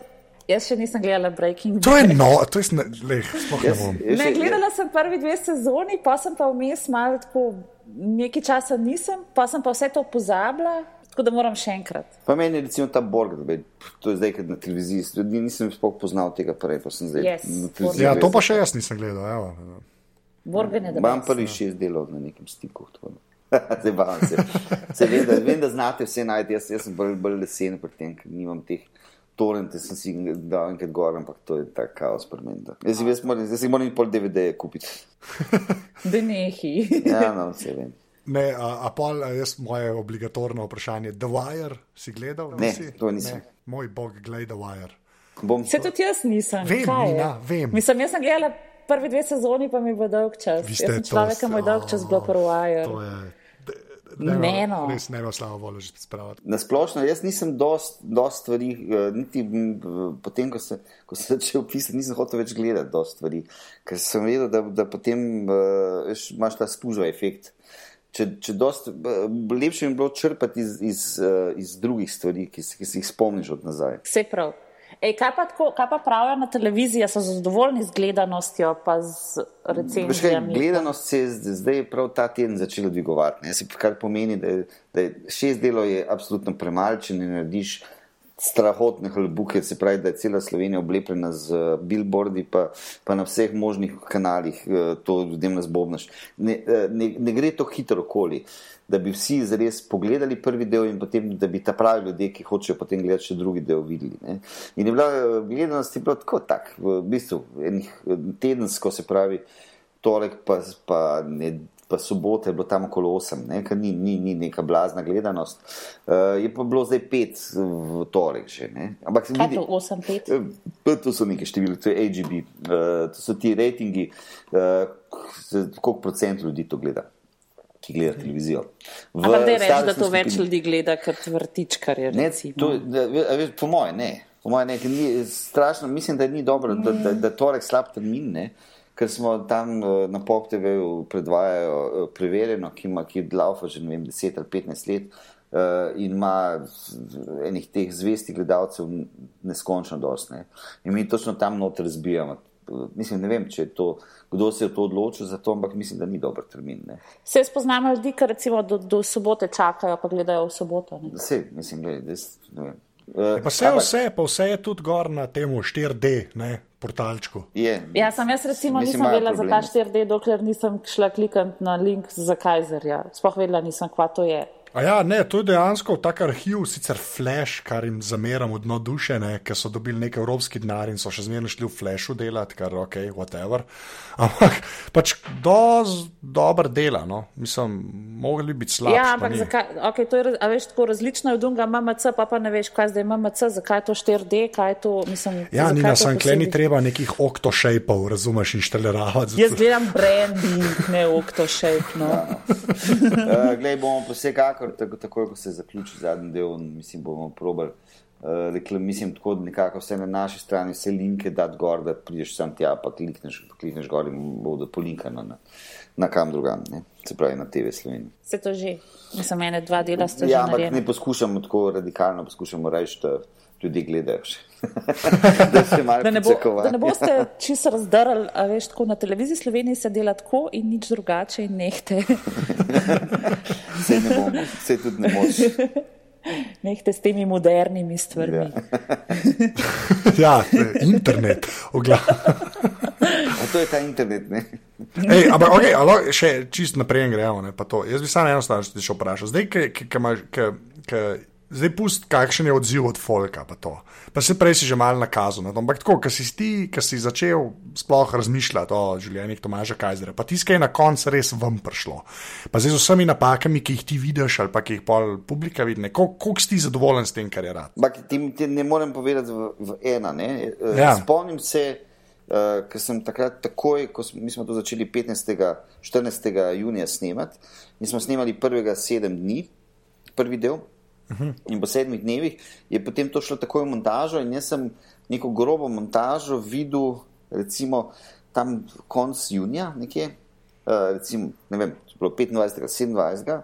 jaz še nisem gledala Breaking To Bad. je no, to je leh, sploh ne bom. Ne, gledala sem prvi dve sezoni, pa sem pa vmes malo tako, nekaj časa nisem, pa sem pa vse to pozabila, tako da moram še enkrat. Pa meni je recimo ta Borg, bi- to je zdaj kot na televiziji, ljudi nisem sploh poznal tega prej, pa sem zdaj Yes, na televiziji. Ja, to pa še jaz nisem gledal. Evo. Borgen je da. Imam prvi šest delov na nekem stiku. tako. [laughs] Zdaj se. se vem, da, vem, da znate vse najti, jaz, jaz sem bolj, bolj lesen pri tem, ker nimam teh torrente, sem si dal enkrat gor, ampak to je ta kaos pri meni. da. Jaz, si- jaz, moram, jaz si moram pol DVD kupiti. [laughs] Denehi. Ja, no, vse vem. Ne, a, a pol, jaz moje obligatorno vprašanje. The Wire si gledal? Ne, nisi? to nisem. Ne. Moj bog, gledaj The Wire. Bom, Se tudi jaz nisem. Vem? Nina, vem. Mislim, jaz sem gledala prvi dve sezoni, pa mi je bil dolg čas. Vi Jaz ste sem to človek, ki mu je dolg čas bilo To prvajer. je. D- Ne, no. Res ne, slavo voljo že spraviti. Na splošno, jaz nisem dost, dost stvari, eh, niti v- potem, ko sem, ko sem začel pisati, nisem hotel več gledati dost stvari, ker sem vedel, da, da potem uh, imaš ta spužva efekt. Če, če dost, eh, lepše je bilo črpati iz, iz, iz drugih stvari, ki, si- ki si jih spomniš od nazaj. Vse prav. Ej, kaj, pa tako, kaj pa pravijo na televiziji, so zadovoljni z gledanostjo, pa z Veš kaj, recenzijami? gledanost se je zdaj prav ta teden začela dvigovati. ne. Kar pomeni, da je, da je šest delov je absolutno premalo, če ne narediš strahotne hlebuke, se pravi, da je cela Slovenija oblepljena z eh, billboardi, pa, pa na vseh možnih kanalih eh, to ljudem razbobnaš. Ne, eh, ne, ne gre to hitro okoli. Da bi vsi zares pogledali prvi del, in potem, da bi ta pravi ljudje, ki hočejo potem gledati še drugi del, videli. Ne. In je bila gledanost je bila tako, tak, v bistvu, enih tedensko, se pravi, torek pa, pa, ne, pa sobote je bilo tam okolo 8, ne, kar ni, ni, ni neka blazna gledanost. Uh, je pa bilo zdaj 5 v torek že. Ne. Ampak se Kaj vidi. to 8-5? Eh, To so neke številke, to je AGB, uh, to so ti rejtingi, uh, koliko procent ljudi to gleda, ki gleda televizijo. Ampak da reči, da to več skupini- ljudi gleda kot vrtičkarje. Ne, to, da, veš, po mojem, ne. Po mojem, ne, ker ni, strašno, mislim, da ni dobro, da, da, da torek slab termin, ne. Ker smo tam eh, na Pop TV-ju predvajajo eh, preverjeno, ki ima ki laufa že vem, 10 ali 15 let uh, in ima enih teh zvestih gledalcev neskončno dost. Ne. In mi točno tam noter razbijamo. Mislim, ne vem, če je to, kdo se je to odločil za to, ampak mislim, da ni dober termin. Ne. Se spoznamo ljudi, ki recimo do, do sobote čakajo, pa gledajo v soboto. Ne? Vse, mislim, gled, jaz, ne vem. Uh, Pa vse, vse, pa vse je tudi gor na tem 4D ne, portalčku. Je, Ja, sem jaz recimo Mislim, nisem vedela za ta probleme. 4D, dokler nisem šla klikati na link za Kajzerja. Sploh vedela nisem, kva to je. A ja, ne, to je dejansko tak arhiv, sicer flash, kar jim zameram v dno duše, ne, ker so dobili nekaj evropski denar in so še zmerno šli v flashu delati, kar ok, whatever. [laughs] Ampak pač doz dober dela, no. mislim, mogli biti slabši. Ja, ampak zakaj, okay, to je, veš, tako različno je od unga MMC, pa pa ne veš, kaj zdaj je MMC, zakaj je to 4D, kaj je to, mislim. Ja, ni na to sankleni posebej? treba nekih oktošejpov, razumeš, inštaliravati. Jaz gledam branding, ne oktošejp, no. Uh, [laughs] Glej, bomo pa vsekakor, tako, takoj ko se zaključi zadnji del, mislim, bomo probali. Uh, rekla, mislim, tako da nekako vse na naši strani, vse linke dati gor, da prideš sam tja, pa klikneš, klikneš gor in bodo polinkano na, na kam drugam, ne? se pravi na TV Sloveniji. Se to že, mislim, ene dva dela sta Ja, že ampak ne poskušamo tako radikalno, poskušamo reči, da ljudje gledajo [laughs] da se Da ne, bo, da ne boste čisto razdrali, a veš, tako na televiziji Sloveniji se dela tako in nič drugače in nehte, [laughs] Saj ne bom, saj tudi ne moreš. [laughs] nehte s temi modernimi stvarmi. Ja. ja, internet, to je ta internet, ne? Ej, ampak, okay, alo, še čist naprej gremo. Ne, pa to. Jaz bi samo eno stvar še še vprašal. Zdaj, ke imaš, zdaj pust, kakšen je odziv od Folka. Pa, to. pa se prej si že malo nakazal. na to. Ampak tako, ki si ti, ki si začel sploh razmišljati o življenjih Tomaža Kajzera, pa tiskaj je na koncu res vam prišlo. Pa zdaj z vsemi napakami, ki jih ti vidiš ali pa ki jih pol publika vidi, kol- koliko si zadovoljen s tem, kar je rad. Ampak ti, ti ne morem povedati v, v ena. Ne? Eh, Ja. Spomnim se, uh, ker sem takrat takoj, ko smo, mi smo to začeli 15. 14. junija snemati in smo snemali prvega sedem dni, prvi del. In po sedmih dnevih je potem to šlo takoj v montažo, in jaz sem neko grobo montažo videl, recimo tam konc junija, nekje, uh, recimo, ne vem, če je bilo 25. 27.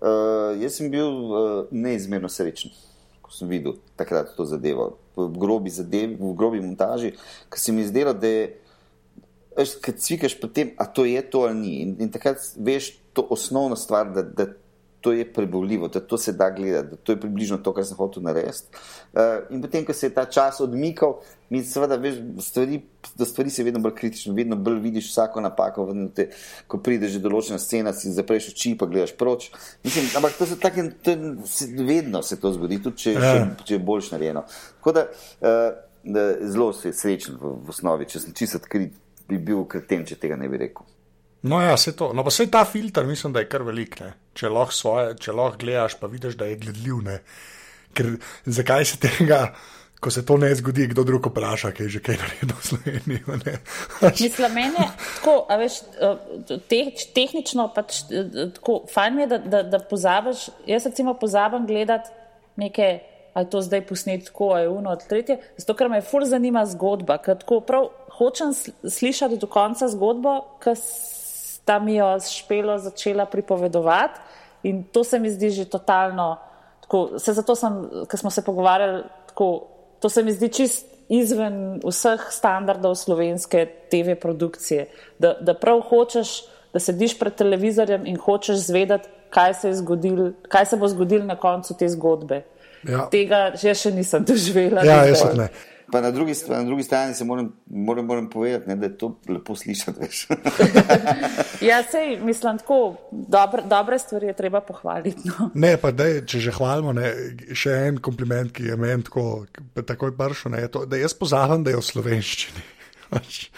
Uh, jaz sem bil uh, neizmerno srečen, ko sem videl takrat to zadevo, v grobi, zadevi, v grobi montaži, ker se mi zdelo, da je, kad cvikaš potem, a to je to ali ni. In, in takrat veš to osnovno stvar, da, da to je prebavljivo, da to se da gledati, da to je približno to, kar sem hotel narediti. Uh, in potem, ko se je ta čas odmikal, mi seveda veš, stvari, da stvari se vedno bolj kritično, vedno bolj vidiš vsako napako, te, ko prideš že določena scena, si zapreš oči, pa gledaš proč. Mislim, ampak to se tako, to se, vedno se to zgodi, tudi če, Ja. če, če je boljš narejeno. Tako da, uh, da zelo srečen v, v osnovi, če sem čisto odkrit, bi bil kreten, če tega ne bi rekel. No, ja, se to. No, pa se ta filter, mislim, da je kar velik. Ne? Če lahko svoje, če lahko gledaš, pa vidiš, da je gledljiv. Ne? Ker zakaj se tega, ko se to ne zgodi, kdo drug vpraša, kaj je že kaj naredil v Sloveniji. Mislim, meni je tako, veš, eh, te, tehnično pač eh, tako, fajn je, da, da, da pozabiš, jaz recimo pozabim gledati neke, a je to zdaj posnet tako, a je uno od tretje, zato ker me ful zanima zgodba, ker tako prav hočem sl- slišati do konca zgodbo, ker sta mi jo s špelo začela pripovedovati in to se mi zdi že totalno, tako, se zato sem, ker smo se pogovarjali, tako, to se mi zdi čist izven vseh standardov slovenske TV produkcije, da, da prav hočeš, da sediš pred televizorjem in hočeš zvedeti, kaj se, je zgodil, kaj se bo zgodilo na koncu te zgodbe. Ja. Tega jaz še nisem doživela. Ja, jaz tudi ne. Pa na drugi, st- na drugi strani se moram, moram, moram povedati, ne, da je to lepo slišati. [laughs] Ja, sej, mislim, tako, dobre, dobre stvari je treba pohvaliti. No. Ne, pa dej, če že hvalimo, ne, še en kompliment, ki je meni tako, takoj prišel, ne, je to, da jaz pozavem, da je v slovenščini. Pač.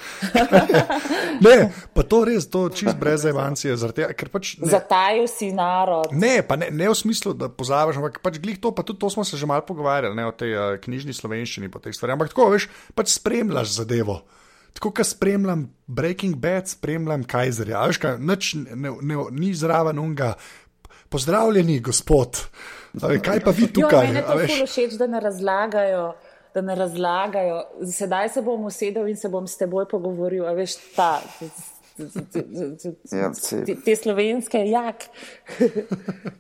[laughs] ne, pa to res, to čist brez evancije, tega, pač ne, Zatajil si narod. Ne, ne, ne v smislu, da pozabiš, ampak pač glih to, pa tudi to smo se že malo pogovarjali, ne o tej uh, knjižni slovenščini, po teh stvareh. Ampak tako, veš, pač spremljaš zadevo. Tako, kot spremljam Breaking Bad, spremljam Kajzerja. Veš, kaj, nič ne, ne, ni zraven unga. Pozdravljeni, gospod. Kaj pa vi Jo, tukaj? meni je to všeč, da ne razlagajo. Da ne razlagajo, sedaj se bom usedel in se bom s teboj pogovoril. A veš, ta, Ja, te, te slovenske, jak.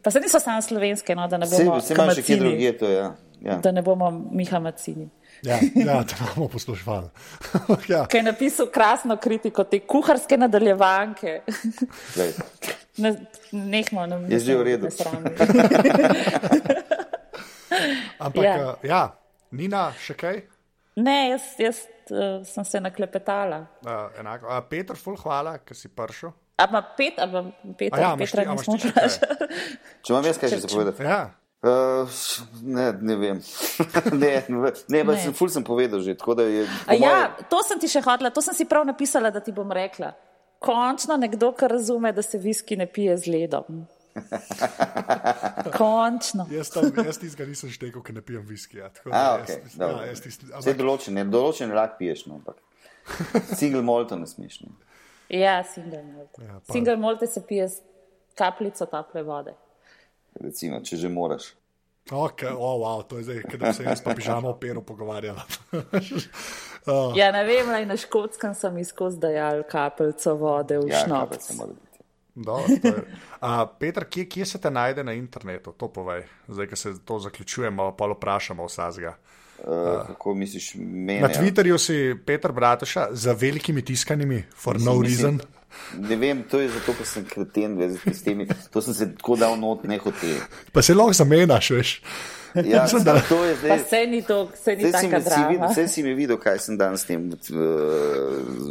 Pa se niso samo slovenske, no, da ne bomo vse imaš še kje drugje, to je. Ja. Ja. Da ne bomo Miha Macini. Ja, ja, da bomo poslušali. [laughs] ja. Ki je napisal krasno kritiko te kuharske nadaljevanke. Glej. Ne, nehmo, ne, Je že v redu. [laughs] [laughs] Ampak, Ja. ja. Nina, še kaj? Ne, jaz, jaz uh, sem se naklepetala. Uh, enako. Uh, Petr, ful, hvala, ker si prišel. Ampak pet, ampak Petra, A ja, ja, imaš Petra ti- a imaš nismo ti še kaj? vprašali. Če imam jaz kaj še zapovedati? Ja. Uh, ne, ne vem. [laughs] ne, ne, ne, Ne. sem, ful sem povedal že, tako da je. Ja, moje- to sem ti še hotela, to sem si prav napisala, da ti bom rekla. Končno nekdo, ki razume, da se viski ne pije z ledom. [laughs] Končno. Jaz, tam, jaz tistega nisem štekel, ker ne pijem viskija. tako da A, jaz- okay, ja, jaz tisti- Vse ampak- določene, določene rak piješ, no, ampak. [laughs] Single molto ne smeš. Ne. Ja, single malt. Ja, pa- single malt se pije z kapljico tople vode. Recimo, če že moraš. Okay, oh, wow, to je zdaj, ker da se jaz pa pižamo o peru pogovarjala. oh, [laughs] Ja, ne vem, ali na škotskem sem izkoz dajal kapljico vode v Ja, šnop. Dobro. A, Peter, kje, kje se te najde na internetu? To povej. Zdaj, ko se to zaključujemo, pa vprašamo vsega. Uh, kako misliš, meni? Na Twitterju si Peter Bratuša za velikimi tiskanimi, for no Mislim- reason. Ne vem, to je zato, ker sem kreten, vezi, s temi, to sem se tako dal not, ne hotel. Pa se lahko zamenjaš, veš. Ja, da- to je Pa zdaj. se ni to, se ni si, taka mi- si, mi videl, kaj sem danes s tem uh,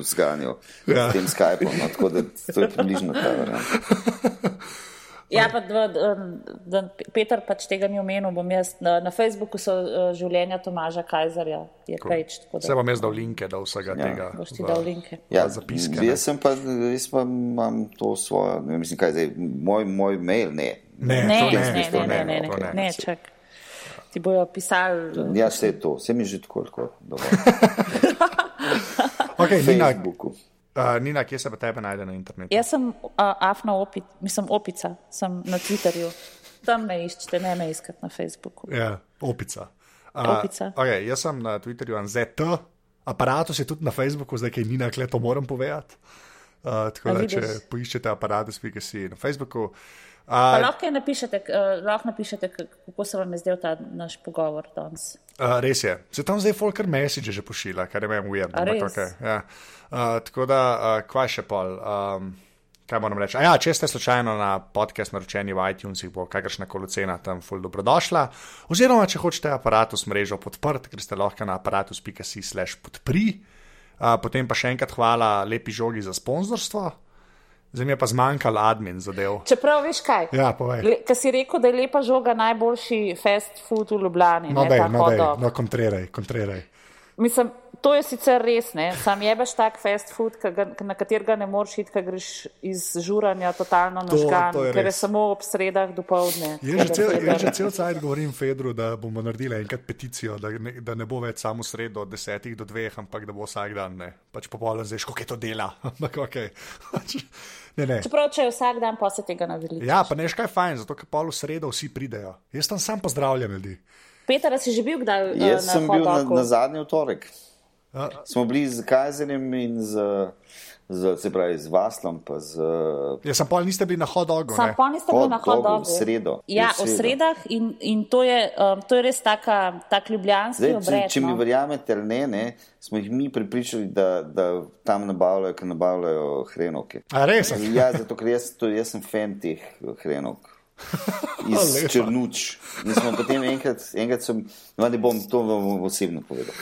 zganjal, Ja. s tem Skypom. No, tako da to je približno ta varianta. Ja, pa da, da, da Peter pač tega ni omenil, bom jaz na, na Facebooku so uh, življenja Tomaža Kajzarja, je page, tako Se da bom jaz dal linke do vsega Ja. tega. boš ti dal linke. Ja, zapiske, ne. jaz sem pa, jaz pa imam to svojo, ne vem, mislim, kaj zdaj, moj, moj mail, ne. Ne, Ne, to ne, ne, to ne, ne, ne, to ne, ne, čak. Ti bojo pisali. Ja, vse je to, vse mi je že tako, tako dovolj. Okay, Na Nina, Facebooku. uh, Nina, kje se pa tebe najde na internetu? Jaz sem uh, afna opica, mislim opica, sem na Twitterju. Tam me iščete, ne me iskati na Facebooku. Ja, opica. Opica. okay, jaz sem na Twitterju ANZT, aparatus je tudi na Facebooku, zdaj kaj Nina, kle to moram povedati. Uh, tako A da, če vidiš? poiščete aparatus.si na Facebooku. Pa Uh, lahko, napišete, uh, lahko napišete, kako se vam je zdel ta naš pogovor danes. uh, res je. Se tam zdaj folker message že pošilja, kar je meni ujedno. A res? Okay, ja. uh, tako da, uh, kvaj še pol. Um, Kaj moram reči? A ja, če ste slučajno na podcast naročeni v iTunesih, bo kakršna koli cena tam ful dobrodošla. Oziroma, če hočete aparatus mrežo podprt, ker ste lahko na aparatus.si slash podpri. Uh, potem pa še enkrat hvala lepi žogi za sponzorstvo. Zdaj mi je pa zmanjkal admin zadev. Čeprav veš kaj? Ja, povej. Ker si rekel, da je lepa žoga najboljši fast food v Ljubljani. No, ne, dej, no, dej, no, kontriraj, kontriraj. Mislim, to je sicer res, ne? sam jebeš tak fast food, ga, na katerega ne moreš iti, ker greš iz žuranja totalno To- nažgan, to je ker je samo ob sredah do povdne. Jaz že cel, cajt govorim Fedru, da bomo naredili enkrat peticijo, da ne, da ne bo več samo sredo od desetih do dveh, ampak da bo vsak dan ne. Pač popolno zdaj, koliko je to dela. [laughs] Ampak ok. Ne, ne. Čeprav, če je vsak dan, pa se tega naveli. Ja, pa ne veš kaj fajn, zato ker pol v sredo vsi pridejo. Jaz tam sam pozdravljam ljudi. Peter, si že bil kdaj uh, Jaz na sem bil na, na zadnji torek. Ja. Smo bili z Kajzerjem in z, z, se pravi, z Vaslom, pa z Jaz sem pol niste bili na hodogu. Sam pa niste bili na Hot dogu hot dogu. v sredo. Ja, V v sredo. sredah in, in to, je, um, to je res taka, tak ljubljanski Zdaj, če, obred. če mi no. verjamete ali ne, ne, smo jih mi pripričali, da, da tam nabavljajo, ker nabavljajo hrenovke. A res? Ja, zato ker jaz, to, jaz sem fan teh hrenovk. Iz. [laughs] Črnuč. In smo potem enkrat, enkrat sem, no, ne bom to vam osebno povedal.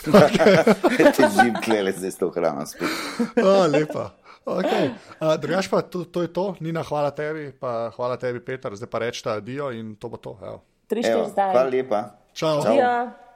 [laughs] Te živim klele zdaj s to hrano spet. O, lepa. Okay. Uh, Drugač pa to, to je to, Nina, hvala tebi, pa hvala tebi, Peter, zdaj pa rečete adijo in to bo to. Evo. Evo, hvala lepa. Čau. Čau. Ja.